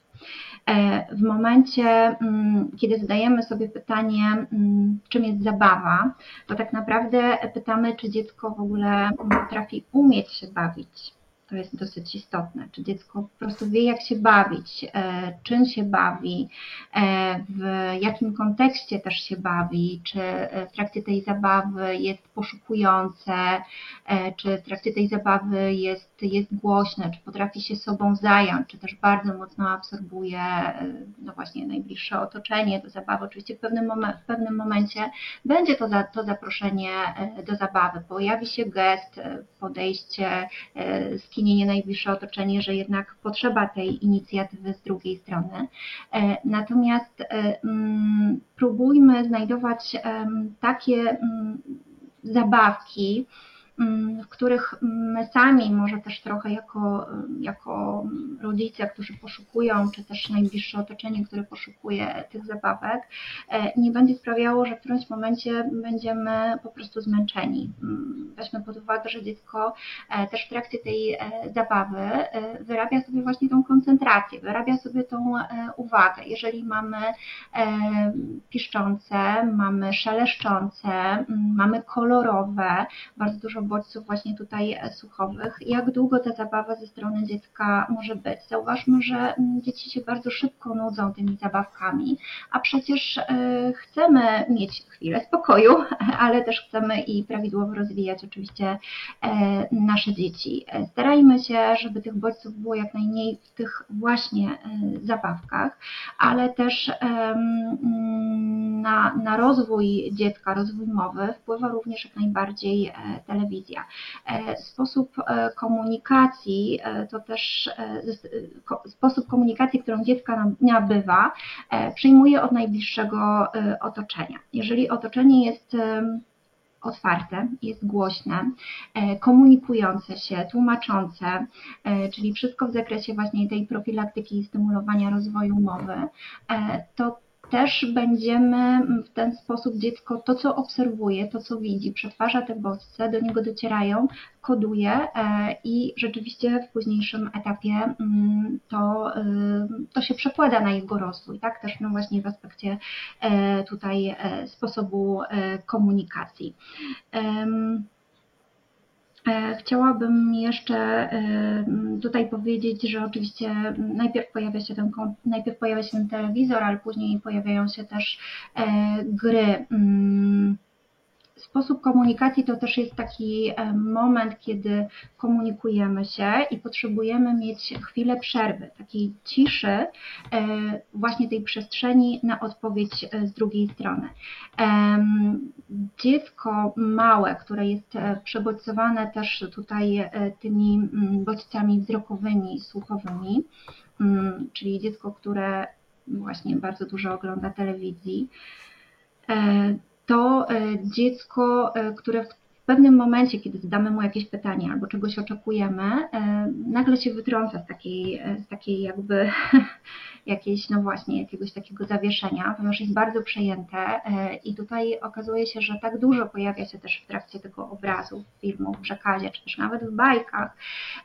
W momencie, mm, kiedy zadajemy sobie pytanie, mm, czym jest zabawa, to tak naprawdę pytamy, czy dziecko w ogóle potrafi umieć się bawić to jest dosyć istotne. Czy dziecko po prostu wie, jak się bawić, e, czym się bawi, e, w jakim kontekście też się bawi, czy w trakcie tej zabawy jest poszukujące, e, czy w trakcie tej zabawy jest, jest głośne, czy potrafi się sobą zająć, czy też bardzo mocno absorbuje no właśnie najbliższe otoczenie do zabawy. Oczywiście w pewnym, w pewnym momencie będzie to, za, to zaproszenie do zabawy. Pojawi się gest, podejście, z skinienie najbliższe otoczenie, że jednak potrzeba tej inicjatywy z drugiej strony. E, natomiast e, mm, próbujmy znajdować takie mm, zabawki, w których my sami, może też trochę jako, jako rodzice, którzy poszukują, czy też najbliższe otoczenie, które poszukuje tych zabawek, e, nie będzie sprawiało, że w którymś momencie będziemy po prostu zmęczeni. Mm, weźmy pod uwagę, że dziecko e, też w trakcie tej e, zabawy wyrabia sobie właśnie tą koncentrację, wyrabia sobie tą uwagę. Jeżeli mamy piszczące, mamy szeleszczące, mm, mamy kolorowe, bardzo dużo bodźców właśnie tutaj słuchowych. Jak długo ta zabawa ze strony dziecka może być? Zauważmy, że mm, dzieci się bardzo szybko nudzą tymi zabawkami, a przecież chcemy mieć chwilę spokoju, ale też chcemy i prawidłowo rozwijać oczywiście nasze dzieci. Starajmy się, żeby tych bodźców było jak najmniej w tych właśnie zabawkach, ale też na, na rozwój dziecka, rozwój mowy wpływa również jak najbardziej e, telewizja. E, sposób e, komunikacji to też sposób komunikacji, którą dziecko nabywa, przyjmuje od najbliższego otoczenia. Jeżeli otoczenie jest otwarte, jest głośne, komunikujące się, tłumaczące, czyli wszystko w zakresie właśnie tej profilaktyki i stymulowania rozwoju mowy, to też będziemy w ten sposób dziecko to, co obserwuje, to, co widzi, przetwarza te bodźce, do niego docierają, koduje e, i rzeczywiście w późniejszym etapie mm, to, y, to się przekłada na jego rozwój, tak? Też no właśnie w aspekcie e, tutaj e, sposobu komunikacji. E, chciałabym jeszcze e, tutaj powiedzieć, że oczywiście najpierw pojawia się ten, najpierw pojawia się ten telewizor, ale później pojawiają się też e, gry. Mm, Sposób komunikacji to też jest taki e, moment, kiedy komunikujemy się i potrzebujemy mieć chwilę przerwy, takiej ciszy, e, właśnie tej przestrzeni na odpowiedź e, z drugiej strony. Dziecko małe, które jest przebodźcowane też tutaj tymi mm, bodźcami wzrokowymi, słuchowymi, mm, czyli dziecko, które właśnie bardzo dużo ogląda telewizji, to e, dziecko, e, które w pewnym momencie, kiedy zadamy mu jakieś pytanie albo czegoś oczekujemy, e, nagle się wytrąca z takiej, z takiej jakby jakiejś, no właśnie, jakiegoś takiego zawieszenia, ponieważ jest bardzo przejęte e, i tutaj okazuje się, że tak dużo pojawia się też w trakcie tego obrazu, filmu, w przekazie, czy też nawet w bajkach,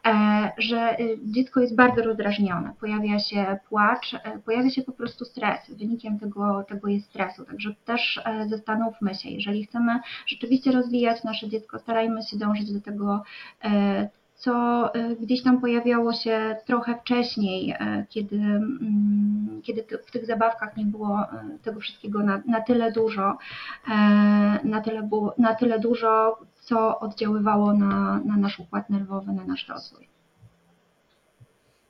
e, że y, dziecko jest bardzo rozdrażnione, pojawia się płacz, e, pojawia się po prostu stres, wynikiem tego, tego jest stresu, także też zastanówmy się, jeżeli chcemy rzeczywiście rozwijać nasze dziecko, starajmy się dążyć do tego, co y, gdzieś tam pojawiało się trochę wcześniej, y, kiedy, mm, kiedy w tych zabawkach nie było y, tego wszystkiego na, na tyle dużo, na tyle, na tyle dużo, co oddziaływało na, na nasz układ nerwowy, na nasz rozwój.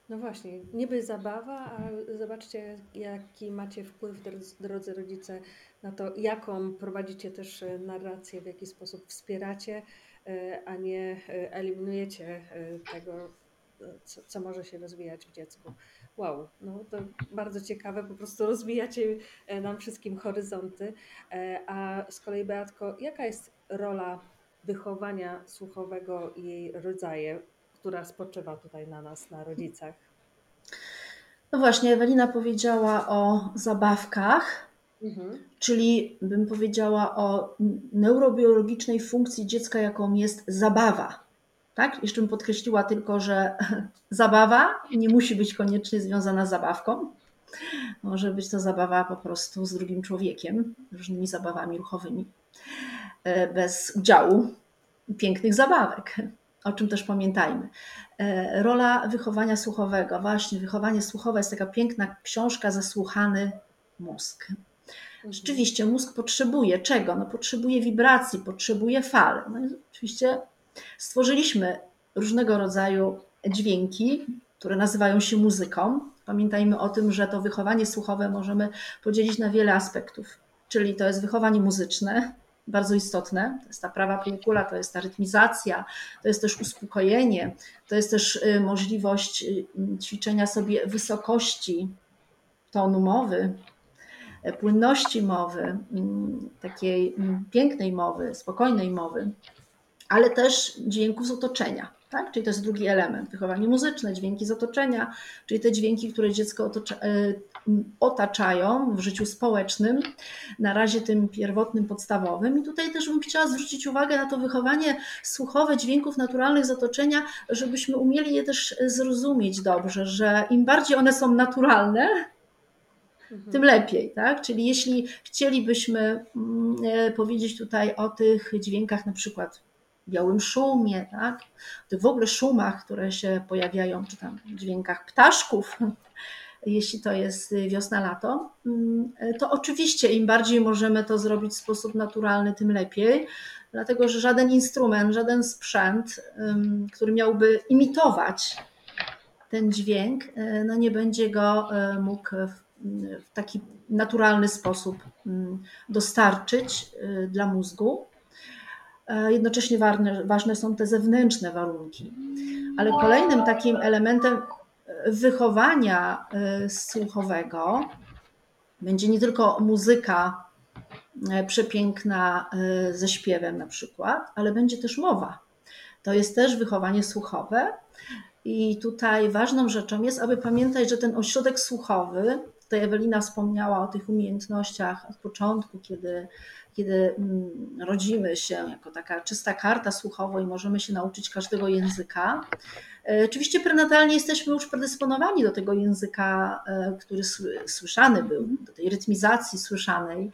No właśnie, niby zabawa, a zobaczcie, jaki macie wpływ, drodzy rodzice, na to, jaką prowadzicie też narrację, w jaki sposób wspieracie E, a nie e, eliminujecie e, tego, co, co, może się rozwijać w dziecku. Wow, no to bardzo ciekawe, po prostu rozwijacie nam wszystkim horyzonty. A z kolei Beatko, jaka jest rola wychowania słuchowego i jej rodzaje, która spoczywa tutaj na nas, na rodzicach? No właśnie, Ewelina powiedziała o zabawkach, Mhm. Czyli bym powiedziała o neurobiologicznej funkcji dziecka, jaką jest zabawa. Tak? Jeszcze bym podkreśliła tylko, że zabawa nie musi być koniecznie związana z zabawką. Może być to zabawa po prostu z drugim człowiekiem, różnymi zabawami ruchowymi, e, bez udziału pięknych zabawek, o czym też pamiętajmy. E, rola wychowania słuchowego. Właśnie, wychowanie słuchowe jest taka piękna książka Zasłuchany mózg. Rzeczywiście mózg potrzebuje czego? No, potrzebuje wibracji, potrzebuje fal. No oczywiście stworzyliśmy różnego rodzaju dźwięki, które nazywają się muzyką. Pamiętajmy o tym, że to wychowanie słuchowe możemy podzielić na wiele aspektów. Czyli to jest wychowanie muzyczne, bardzo istotne. To jest ta prawa półkula, to jest ta rytmizacja, to jest też uspokojenie, to jest też y, możliwość y, ćwiczenia sobie wysokości tonu mowy, płynności mowy, mm, takiej mm, pięknej mowy, spokojnej mowy, ale też dźwięków z otoczenia. Tak? Czyli to jest drugi element, wychowanie muzyczne, dźwięki z otoczenia, czyli te dźwięki, które dziecko otocza, e, otaczają w życiu społecznym, na razie tym pierwotnym, podstawowym. I tutaj też bym chciała zwrócić uwagę na to wychowanie słuchowe dźwięków naturalnych z otoczenia, żebyśmy umieli je też zrozumieć dobrze, że im bardziej one są naturalne, Tym lepiej, tak? Czyli jeśli chcielibyśmy mm, e, powiedzieć tutaj o tych dźwiękach na przykład białym szumie, tak? w ogóle szumach, które się pojawiają, czy tam dźwiękach ptaszków, jeśli to jest wiosna, lato, mm, to oczywiście im bardziej możemy to zrobić w sposób naturalny, tym lepiej, dlatego że żaden instrument, żaden sprzęt, który miałby imitować ten dźwięk, e, no nie będzie go e, mógł w taki naturalny sposób mm, dostarczyć e, dla mózgu. Jednocześnie ważne, ważne są te zewnętrzne warunki. Ale kolejnym takim elementem wychowania słuchowego będzie nie tylko muzyka przepiękna ze śpiewem na przykład, ale będzie też mowa. To jest też wychowanie słuchowe, i tutaj ważną rzeczą jest, aby pamiętać, że ten ośrodek słuchowy, tutaj Ewelina wspomniała o tych umiejętnościach od początku, kiedy, kiedy mm, rodzimy się jako taka czysta karta słuchowa i możemy się nauczyć każdego języka. E, oczywiście prenatalnie jesteśmy już predysponowani do tego języka, e, który słyszany był, do tej rytmizacji słyszanej,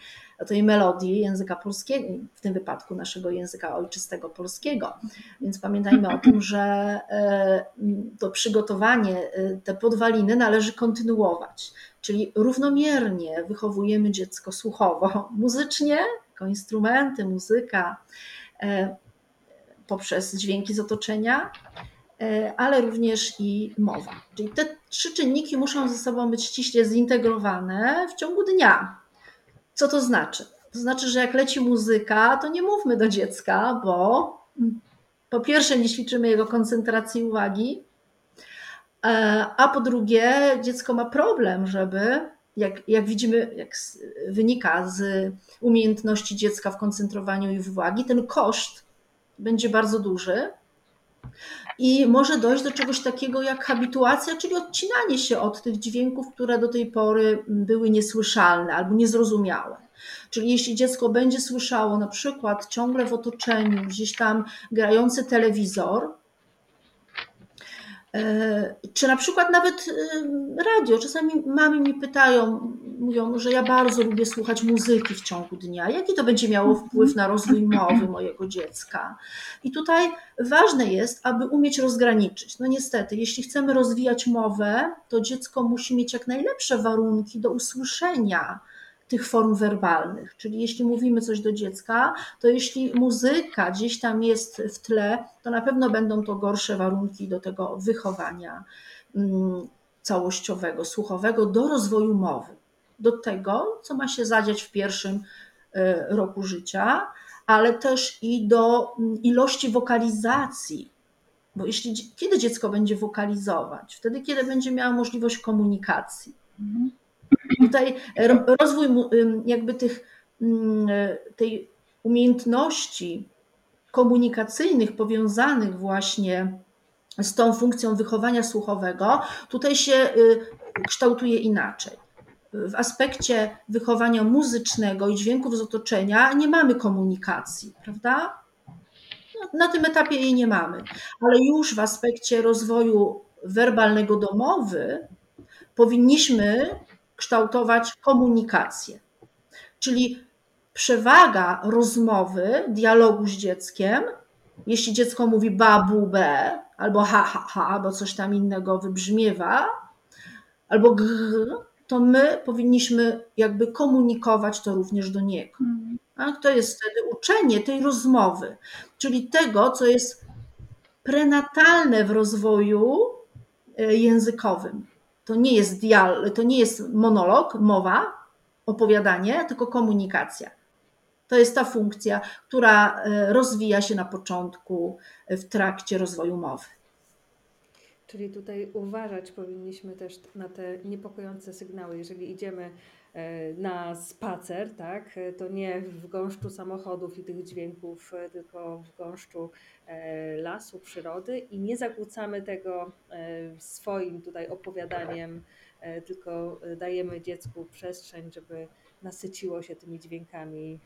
tej melodii języka polskiego, w tym wypadku naszego języka ojczystego polskiego. Więc pamiętajmy o tym, że e, to przygotowanie, te podwaliny należy kontynuować, czyli równomiernie wychowujemy dziecko słuchowo, muzycznie, jako instrumenty, muzyka, poprzez dźwięki z otoczenia, ale również i mowa. Czyli te trzy czynniki muszą ze sobą być ściśle zintegrowane w ciągu dnia. Co to znaczy? To znaczy, że jak leci muzyka, to nie mówmy do dziecka, bo po pierwsze nie ćwiczymy jego koncentracji uwagi, e, a po drugie dziecko ma problem, żeby, jak, jak widzimy, jak wynika z umiejętności dziecka w koncentrowaniu i w uwagi, ten koszt będzie bardzo duży i może dojść do czegoś takiego jak habituacja, czyli odcinanie się od tych dźwięków, które do tej pory były niesłyszalne albo niezrozumiałe. Czyli jeśli dziecko będzie słyszało na przykład ciągle w otoczeniu gdzieś tam grający telewizor, E, czy na przykład nawet e, radio. Czasami mamy mi pytają, mówią, że ja bardzo lubię słuchać muzyki w ciągu dnia. Jaki to będzie miało wpływ na rozwój mowy mojego dziecka? I tutaj ważne jest, aby umieć rozgraniczyć. No niestety, jeśli chcemy rozwijać mowę, to dziecko musi mieć jak najlepsze warunki do usłyszenia tych form werbalnych. Czyli jeśli mówimy coś do dziecka, to jeśli muzyka gdzieś tam jest w tle, to na pewno będą to gorsze warunki do tego wychowania mm, całościowego, słuchowego, do rozwoju mowy, do tego, co ma się zadziać w pierwszym e, roku życia, ale też i do mm, ilości wokalizacji. Bo jeśli, kiedy dziecko będzie wokalizować? Wtedy, kiedy będzie miało możliwość komunikacji. Mhm. Tutaj rozwój jakby tych, tej umiejętności komunikacyjnych powiązanych właśnie z tą funkcją wychowania słuchowego, tutaj się y, kształtuje inaczej. W aspekcie wychowania muzycznego i dźwięków z otoczenia nie mamy komunikacji, prawda? No, na tym etapie jej nie mamy, ale już w aspekcie rozwoju werbalnego domowy powinniśmy kształtować komunikację. Czyli przewaga rozmowy, dialogu z dzieckiem, jeśli dziecko mówi babu, be, albo ha, ha, ha, albo coś tam innego wybrzmiewa, albo gr, to my powinniśmy jakby komunikować to również do niego. Tak? To jest wtedy uczenie tej rozmowy, czyli tego, co jest prenatalne w rozwoju e, językowym. To nie jest dial, to nie jest monolog, mowa, opowiadanie, tylko komunikacja. To jest ta funkcja, która e, rozwija się na początku e, w trakcie rozwoju mowy. Czyli tutaj uważać powinniśmy też na te niepokojące sygnały. Jeżeli idziemy E, na spacer, tak, e, to nie w gąszczu samochodów i tych dźwięków, e, tylko w gąszczu lasu, przyrody i nie zakłócamy tego swoim tutaj opowiadaniem, tylko dajemy dziecku przestrzeń, żeby nasyciło się tymi dźwiękami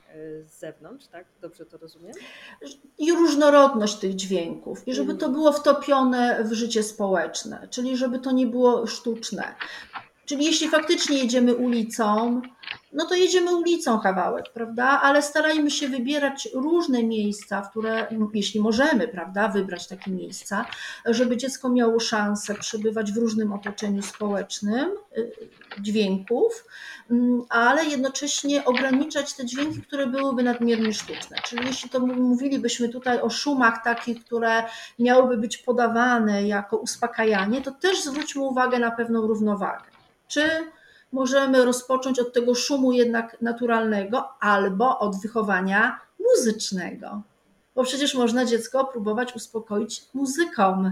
z zewnątrz, tak? Dobrze to rozumiem? I różnorodność tych dźwięków, i żeby to było wtopione w życie społeczne, czyli żeby to nie było sztuczne. Czyli jeśli faktycznie jedziemy ulicą no to jedziemy ulicą kawałek, prawda? Ale starajmy się wybierać różne miejsca, w które, jeśli możemy, prawda, wybrać takie miejsca, żeby dziecko miało szansę przebywać w różnym otoczeniu społecznym, y, dźwięków, ale jednocześnie ograniczać te dźwięki, które byłyby nadmiernie sztuczne. Czyli jeśli to mówilibyśmy tutaj o szumach takich, które miałyby być podawane jako uspokajanie, to też zwróćmy uwagę na pewną równowagę. Czy możemy rozpocząć od tego szumu jednak naturalnego albo od wychowania muzycznego? Bo przecież można dziecko próbować uspokoić muzyką.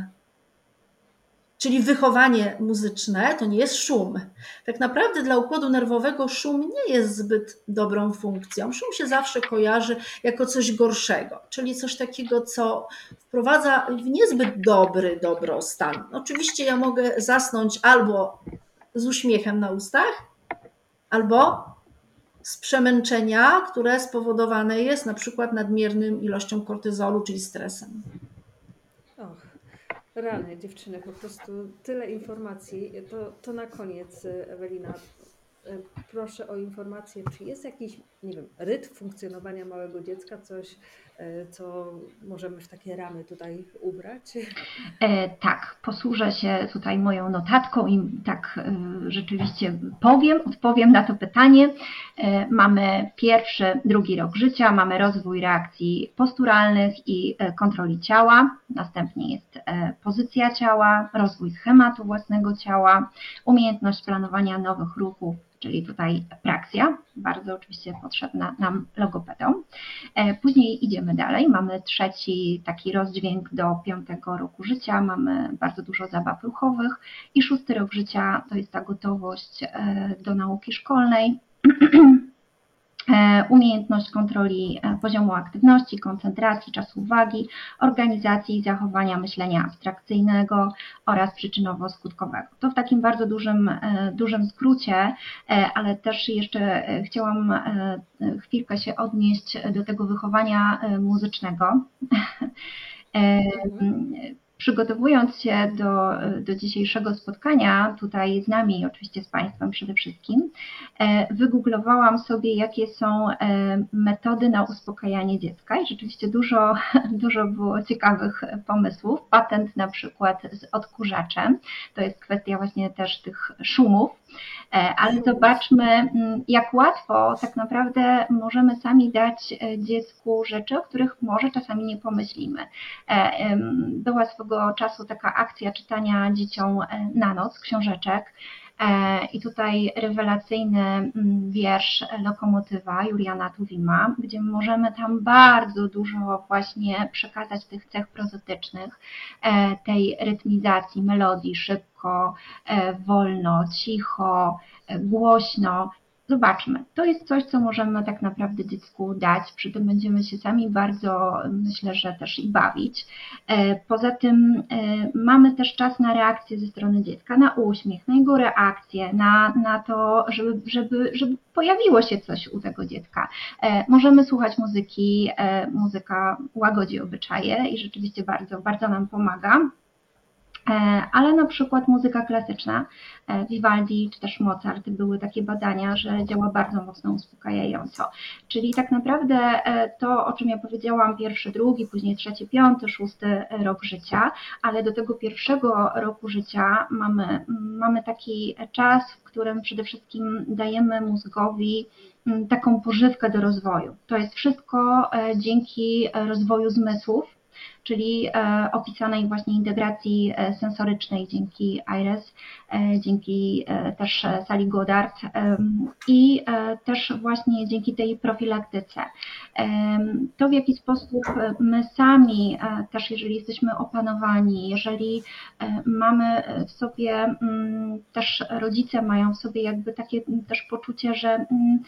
Czyli wychowanie muzyczne to nie jest szum. Tak naprawdę dla układu nerwowego szum nie jest zbyt dobrą funkcją. Szum się zawsze kojarzy jako coś gorszego, czyli coś takiego, co wprowadza w niezbyt dobry dobrostan. Oczywiście ja mogę zasnąć albo z uśmiechem na ustach, albo z przemęczenia, które spowodowane jest na przykład nadmiernym ilością kortyzolu, czyli stresem. Och, rany dziewczyny, po prostu tyle informacji. To, to na koniec, Ewelina, proszę o informację, czy jest jakiś, nie wiem, rytm funkcjonowania małego dziecka, coś, E, co możemy w takie ramy tutaj ubrać? E, tak, posłużę się tutaj moją notatką i tak e, rzeczywiście powiem, odpowiem na to pytanie. E, mamy pierwszy, drugi rok życia, mamy rozwój reakcji posturalnych i e, kontroli ciała, następnie jest e, pozycja ciała, rozwój schematu własnego ciała, umiejętność planowania nowych ruchów, czyli tutaj praksja, bardzo oczywiście potrzebna nam logopedom. E, później idziemy dalej, mamy trzeci taki rozdźwięk do piątego roku życia, mamy bardzo dużo zabaw ruchowych i szósty rok życia to jest ta gotowość e, do nauki szkolnej. E, umiejętność kontroli e, poziomu aktywności, koncentracji, czasu uwagi, organizacji i zachowania myślenia abstrakcyjnego oraz przyczynowo-skutkowego. To w takim bardzo dużym, e, dużym skrócie, ale też jeszcze chciałam chwilkę się odnieść do tego wychowania muzycznego. Przygotowując się do, do dzisiejszego spotkania, tutaj z nami, oczywiście z Państwem przede wszystkim, e, wygooglowałam sobie, jakie są e, metody na uspokajanie dziecka i rzeczywiście dużo, dużo było ciekawych pomysłów. Patent na przykład z odkurzaczem, to jest kwestia właśnie też tych szumów, e, ale zobaczmy, mm, jak łatwo tak naprawdę możemy sami dać dziecku rzeczy, o których może czasami nie pomyślimy. Była swego czasu taka akcja czytania dzieciom e, na noc książeczek. E, I tutaj rewelacyjny mm, wiersz Lokomotywa Juliana Tuwima, gdzie możemy tam bardzo dużo właśnie przekazać tych cech prozotycznych, e, tej rytmizacji, melodii, szybko, wolno, cicho, głośno. Zobaczmy, to jest coś, co możemy tak naprawdę dziecku dać, przy tym będziemy się sami bardzo, myślę, że też i bawić. E, poza tym e, mamy też czas na reakcję ze strony dziecka, na uśmiech, na jego reakcję, na, na to, żeby, żeby, żeby pojawiło się coś u tego dziecka. E, możemy słuchać muzyki, muzyka łagodzi obyczaje i rzeczywiście bardzo, bardzo nam pomaga. E, ale na przykład muzyka klasyczna, e, Vivaldi czy też Mozart, były takie badania, że działa bardzo mocno uspokajająco. Czyli tak naprawdę e, to, o czym ja powiedziałam, pierwszy, drugi, później trzeci, piąty, szósty rok życia, ale do tego pierwszego roku życia mamy, mamy taki czas, w którym przede wszystkim dajemy mózgowi taką pożywkę do rozwoju. To jest wszystko dzięki rozwoju zmysłów, czyli e, opisanej właśnie integracji e, sensorycznej dzięki IRES, e, dzięki też sali Goddard i też właśnie dzięki tej profilaktyce. To w jaki sposób my sami też, jeżeli jesteśmy opanowani, jeżeli mamy w sobie mm, też rodzice mają w sobie jakby takie też poczucie, że mm,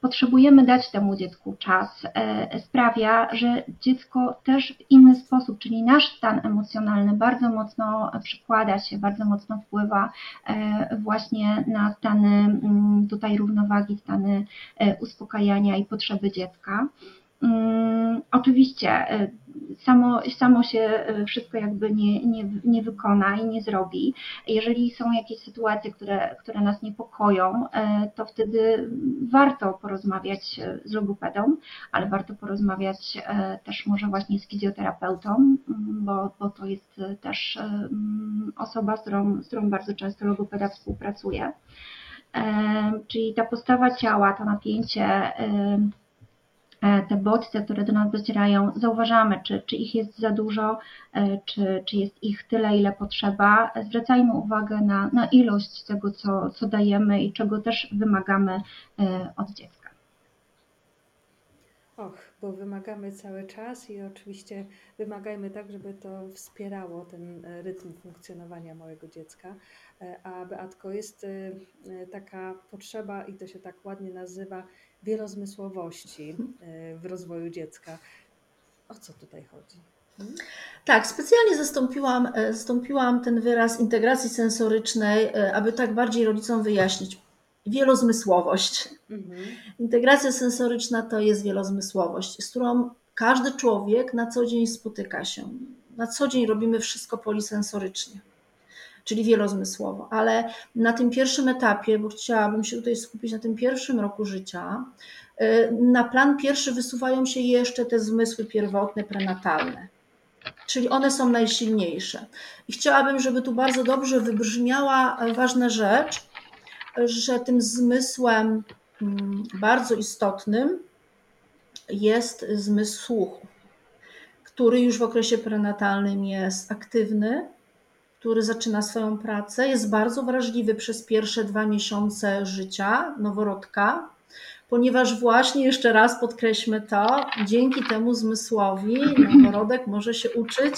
potrzebujemy dać temu dziecku czas, e, sprawia, że dziecko też w inny sposób, czyli nasz stan emocjonalny bardzo mocno przykłada się, bardzo mocno wpływa e, właśnie na stany mm, tutaj równowagi, stany e, uspokajania i potrzeby dziecka. Mm, oczywiście samo, samo się wszystko jakby nie, nie, nie wykona i nie zrobi. Jeżeli są jakieś sytuacje, które, które nas niepokoją, to wtedy warto porozmawiać z logopedą, ale warto porozmawiać też może właśnie z fizjoterapeutą, bo, bo to jest też osoba, z którą, z którą bardzo często logopeda współpracuje. Czyli ta postawa ciała, to napięcie, e, te bodźce, które do nas docierają, zauważamy, czy, czy ich jest za dużo, e, czy, czy jest ich tyle, ile potrzeba. Zwracajmy uwagę na, na ilość tego, co, co dajemy i czego też wymagamy e, od dziecka. Och, bo wymagamy cały czas i oczywiście wymagajmy tak, żeby to wspierało ten e, rytm funkcjonowania małego dziecka. E, a Beatko, jest e, taka potrzeba, i to się tak ładnie nazywa, wielozmysłowości w rozwoju dziecka. O co tutaj chodzi? Hmm? Tak, specjalnie zastąpiłam, zastąpiłam ten wyraz integracji sensorycznej, aby tak bardziej rodzicom wyjaśnić wielozmysłowość. Mhm. Integracja sensoryczna to jest wielozmysłowość, z którą każdy człowiek na co dzień spotyka się. Na co dzień robimy wszystko polisensorycznie, czyli wielozmysłowo, ale na tym pierwszym etapie, bo chciałabym się tutaj skupić na tym pierwszym roku życia, y, na plan pierwszy wysuwają się jeszcze te zmysły pierwotne, prenatalne. Czyli one są najsilniejsze. I chciałabym, żeby tu bardzo dobrze wybrzmiała ważna rzecz, że tym zmysłem mm, bardzo istotnym jest zmysł słuchu, który już w okresie prenatalnym jest aktywny, który zaczyna swoją pracę, jest bardzo wrażliwy przez pierwsze dwa miesiące życia noworodka, ponieważ właśnie jeszcze raz podkreślmy to, dzięki temu zmysłowi noworodek może się uczyć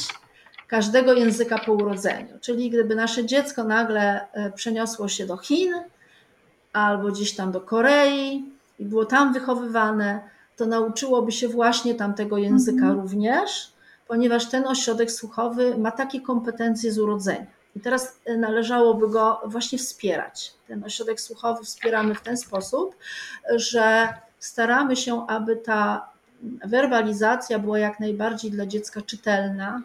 każdego języka po urodzeniu. Czyli gdyby nasze dziecko nagle e, przeniosło się do Chin, albo gdzieś tam do Korei i było tam wychowywane, to nauczyłoby się właśnie tamtego języka mhm. również, ponieważ ten ośrodek słuchowy ma takie kompetencje z urodzenia. I teraz e, należałoby go właśnie wspierać. Ten ośrodek słuchowy wspieramy w ten sposób, że staramy się, aby ta werbalizacja była jak najbardziej dla dziecka czytelna,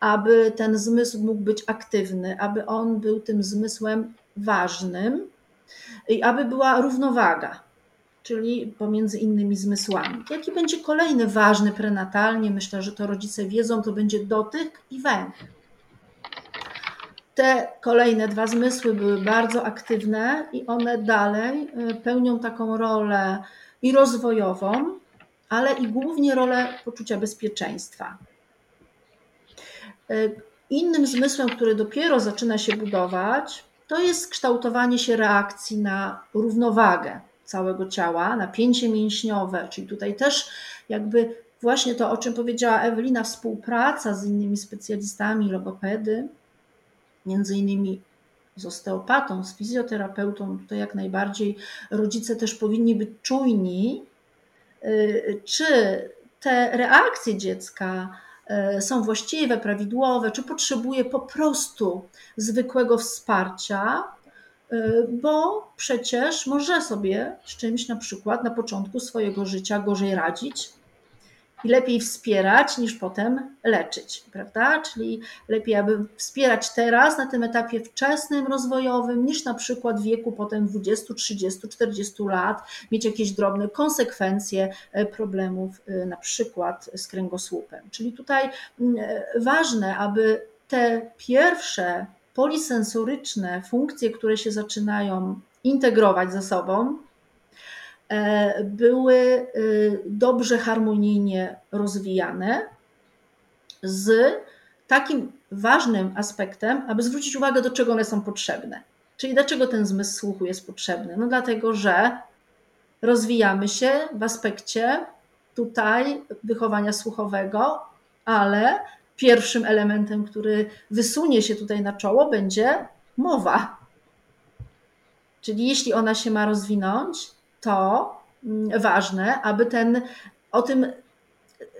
aby ten zmysł mógł być aktywny, aby on był tym zmysłem ważnym, i aby była równowaga, czyli pomiędzy innymi zmysłami. Jaki będzie kolejny ważny prenatalnie, myślę, że to rodzice wiedzą, to będzie dotyk i węch. Te kolejne dwa zmysły były bardzo aktywne i one dalej y, pełnią taką rolę i rozwojową, ale i głównie rolę poczucia bezpieczeństwa. Y, innym zmysłem, który dopiero zaczyna się budować, to jest kształtowanie się reakcji na równowagę całego ciała, napięcie mięśniowe, czyli tutaj też jakby właśnie to, o czym powiedziała Ewelina, współpraca z innymi specjalistami, logopedy, między innymi z osteopatą, z fizjoterapeutą, tutaj jak najbardziej rodzice też powinni być czujni, y, czy te reakcje dziecka E, są właściwe, prawidłowe, czy potrzebuje po prostu zwykłego wsparcia, bo przecież może sobie z czymś na przykład na początku swojego życia gorzej radzić, i lepiej wspierać niż potem leczyć, prawda? Czyli lepiej, aby wspierać teraz na tym etapie wczesnym, rozwojowym, niż na przykład w wieku potem 20, 30, 40 lat mieć jakieś drobne konsekwencje e, problemów, e, na przykład z kręgosłupem. Czyli tutaj mm, e, ważne, aby te pierwsze polisensoryczne funkcje, które się zaczynają integrować ze sobą, E, były y, dobrze harmonijnie rozwijane z takim ważnym aspektem, aby zwrócić uwagę, do czego one są potrzebne. Czyli dlaczego ten zmysł słuchu jest potrzebny? No dlatego, że rozwijamy się w aspekcie tutaj wychowania słuchowego, ale pierwszym elementem, który wysunie się tutaj na czoło, będzie mowa. Czyli jeśli ona się ma rozwinąć, to mm, ważne, aby ten o tym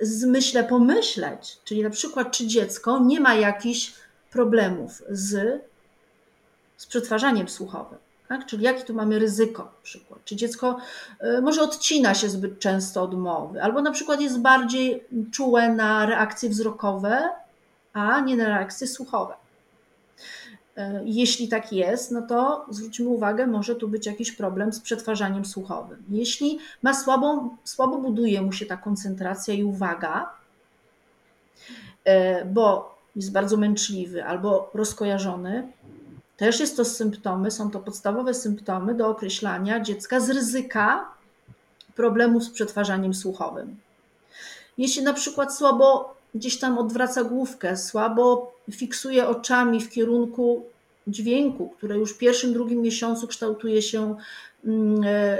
zmyśle pomyśleć. Czyli na przykład, czy dziecko nie ma jakichś problemów z, z przetwarzaniem słuchowym. Tak? Czyli jakie tu mamy ryzyko na przykład? Czy dziecko e, może odcina się zbyt często od mowy, albo na przykład jest bardziej czułe na reakcje wzrokowe, a nie na reakcje słuchowe. E, jeśli tak jest, no to zwróćmy uwagę, może tu być jakiś problem z przetwarzaniem słuchowym. Jeśli ma słabą, słabo buduje mu się ta koncentracja i uwaga, e, bo jest bardzo męczliwy albo rozkojarzony, też jest to symptomy, są to podstawowe symptomy do określania dziecka z ryzyka problemów z przetwarzaniem słuchowym. Jeśli na przykład słabo gdzieś tam odwraca główkę, słabo fiksuje oczami w kierunku dźwięku, które już w pierwszym, drugim miesiącu kształtuje się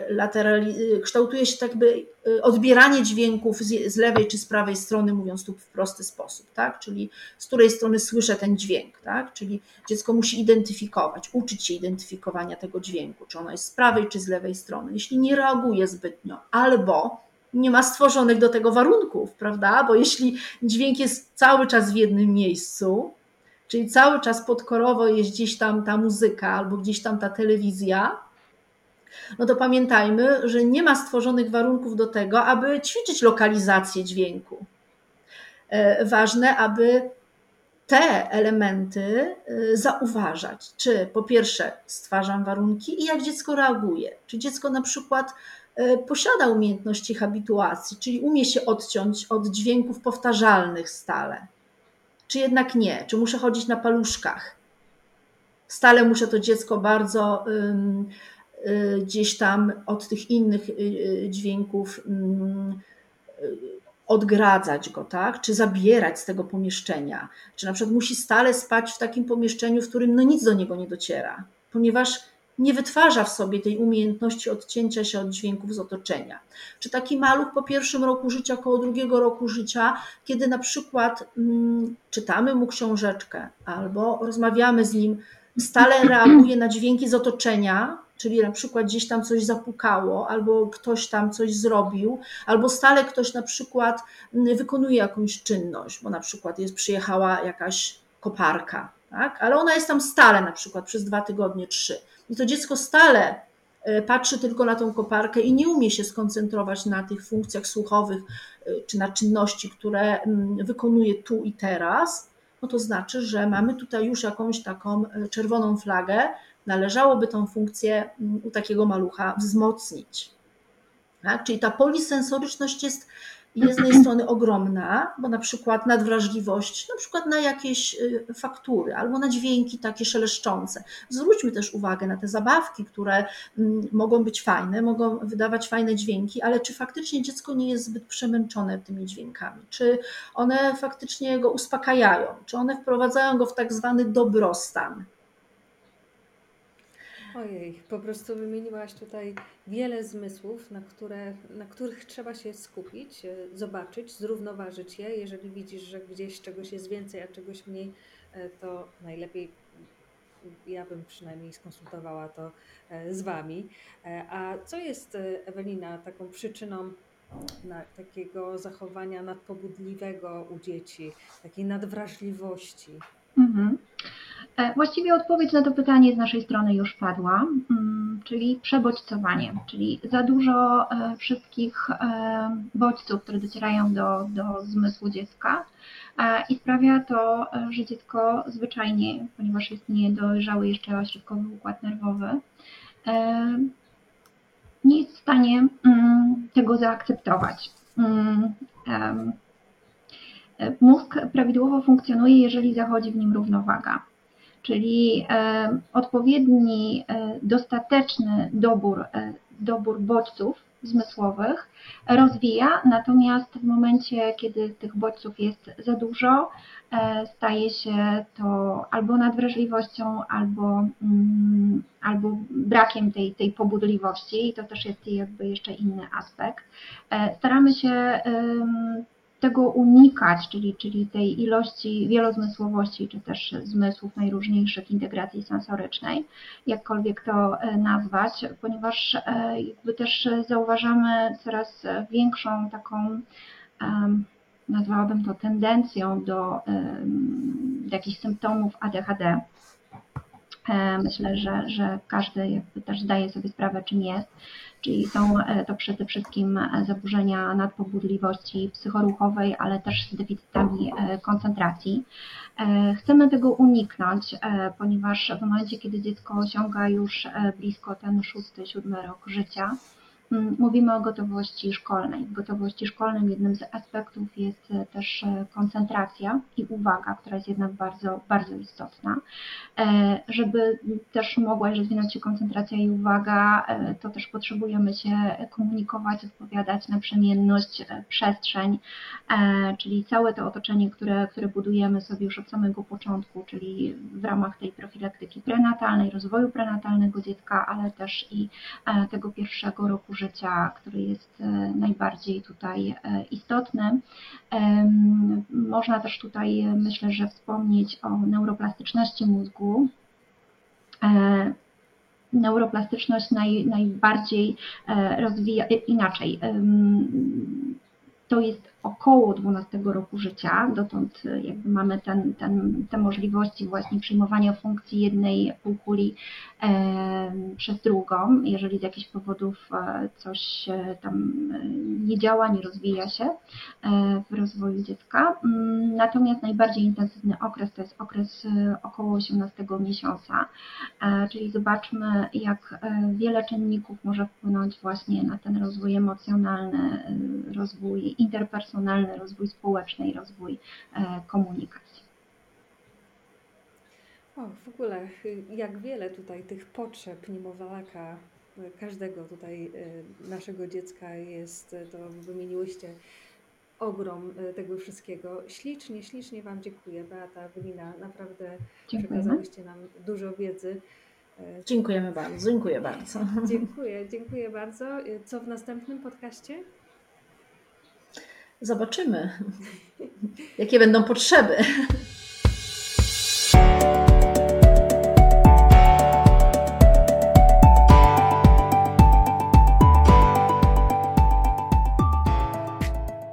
laterali, e, kształtuje się tak by e, odbieranie dźwięków z, z, lewej czy z prawej strony, mówiąc tu w prosty sposób, tak? Czyli z której strony słyszę ten dźwięk, tak? Czyli dziecko musi identyfikować, uczyć się identyfikowania tego dźwięku, czy ono jest z prawej czy z lewej strony. Jeśli nie reaguje zbytnio, albo nie ma stworzonych do tego warunków, prawda? Bo jeśli dźwięk jest cały czas w jednym miejscu, czyli cały czas podkorowo jest gdzieś tam ta muzyka albo gdzieś tam ta telewizja, no to pamiętajmy, że nie ma stworzonych warunków do tego, aby ćwiczyć lokalizację dźwięku. E, ważne, aby te elementy e, zauważać. Czy po pierwsze stwarzam warunki i jak dziecko reaguje. Czy dziecko na przykład E, posiada umiejętności habituacji, czyli umie się odciąć od dźwięków powtarzalnych stale. Czy jednak nie? Czy muszę chodzić na paluszkach? Stale muszę to dziecko bardzo gdzieś tam od tych innych y, y, dźwięków odgradzać go, tak? Czy zabierać z tego pomieszczenia? Czy na przykład musi stale spać w takim pomieszczeniu, w którym no nic do niego nie dociera, ponieważ nie wytwarza w sobie tej umiejętności odcięcia się od dźwięków z otoczenia. Czy taki maluch po pierwszym roku życia, około drugiego roku życia, kiedy na przykład mm, czytamy mu książeczkę albo rozmawiamy z nim, stale reaguje na dźwięki z otoczenia, czyli na przykład gdzieś tam coś zapukało, albo ktoś tam coś zrobił, albo stale ktoś na przykład mm, wykonuje jakąś czynność, bo na przykład jest przyjechała jakaś koparka, tak? ale ona jest tam stale na przykład przez dwa tygodnie, trzy i to dziecko stale e, patrzy tylko na tą koparkę i nie umie się skoncentrować na tych funkcjach słuchowych e, czy na czynności, które mm, wykonuje tu i teraz, no to znaczy, że mamy tutaj już jakąś taką e, czerwoną flagę. Należałoby tą funkcję mm, u takiego malucha wzmocnić. Tak? Czyli ta polisensoryczność jest z jednej strony ogromna, bo na przykład nadwrażliwość, na przykład na jakieś y, faktury albo na dźwięki takie szeleszczące. Zwróćmy też uwagę na te zabawki, które mm, mogą być fajne, mogą wydawać fajne dźwięki, ale czy faktycznie dziecko nie jest zbyt przemęczone tymi dźwiękami? Czy one faktycznie go uspokajają? Czy one wprowadzają go w tak zwany dobrostan? Ojej, po prostu wymieniłaś tutaj wiele zmysłów, na, które, na których trzeba się skupić, e, zobaczyć, zrównoważyć je. Jeżeli widzisz, że gdzieś czegoś jest więcej, a czegoś mniej, e, to najlepiej ja bym przynajmniej skonsultowała to e, z Wami. A co jest, Ewelina, taką przyczyną takiego zachowania nadpobudliwego u dzieci, takiej nadwrażliwości? Mhm. E, właściwie odpowiedź na to pytanie z naszej strony już padła, mm, czyli przebodźcowanie, czyli za dużo e, wszystkich e, bodźców, które docierają do, do zmysłu dziecka i sprawia to, że dziecko zwyczajnie, ponieważ jest niedojrzały jeszcze ośrodkowy układ nerwowy, nie jest w stanie mm, tego zaakceptować. Mm, mózg prawidłowo funkcjonuje, jeżeli zachodzi w nim równowaga czyli e, odpowiedni, e, dostateczny dobór, e, dobór bodźców zmysłowych rozwija, natomiast w momencie, kiedy tych bodźców jest za dużo, staje się to albo nadwrażliwością, albo, mm, albo brakiem tej, tej pobudliwości i to też jest jakby jeszcze inny aspekt. Staramy się tego unikać, czyli, czyli tej ilości wielozmysłowości, czy też zmysłów najróżniejszych integracji sensorycznej, jakkolwiek to e, nazwać, ponieważ e, jakby też zauważamy coraz większą taką, nazwałabym to tendencją do, do jakichś symptomów ADHD. Myślę, że, że każdy jakby też zdaje sobie sprawę, czym jest. Czyli są to przede wszystkim zaburzenia nadpobudliwości psychoruchowej, ale też z deficytami koncentracji. Chcemy tego uniknąć, ponieważ w momencie, kiedy dziecko osiąga już blisko ten szósty, siódmy rok życia, mówimy o gotowości szkolnej. W gotowości szkolnej jednym z aspektów jest e, też e, koncentracja i uwaga, która jest jednak bardzo, bardzo istotna. E, żeby też mogła rozwinąć się koncentracja i uwaga, to też potrzebujemy się komunikować, odpowiadać na przemienność, przestrzeń, czyli całe to otoczenie, które, które budujemy sobie już od samego początku, czyli w ramach tej profilaktyki prenatalnej, rozwoju prenatalnego dziecka, ale też i tego pierwszego roku życia, który jest e, najbardziej tutaj e, istotny. Można też tutaj, e, myślę, że wspomnieć o neuroplastyczności mózgu. Neuroplastyczność naj, najbardziej rozwija inaczej to jest około 12 roku życia, dotąd e, jakby mamy ten, ten, te możliwości właśnie przyjmowania funkcji jednej półkuli e, przez drugą, jeżeli z jakichś powodów e, coś tam nie działa, nie rozwija się w rozwoju dziecka. Mm, natomiast najbardziej intensywny okres to jest okres około 18 miesiąca, czyli zobaczmy jak wiele czynników może wpłynąć właśnie na ten rozwój emocjonalny, rozwój interpersonalny, rozwój społeczny i rozwój e, komunikacji. O, w ogóle jak wiele tutaj tych potrzeb niemowlaka, każdego tutaj e, naszego dziecka jest, to wymieniłyście ogrom tego wszystkiego. Ślicznie, ślicznie Wam dziękuję. Beata, Ewelina, naprawdę Dziękujemy. przekazałyście nam dużo wiedzy. Dziękujemy bardzo, dziękuję bardzo. Dziękuję, dziękuję bardzo. Co w następnym podcaście? Zobaczymy, jakie będą potrzeby.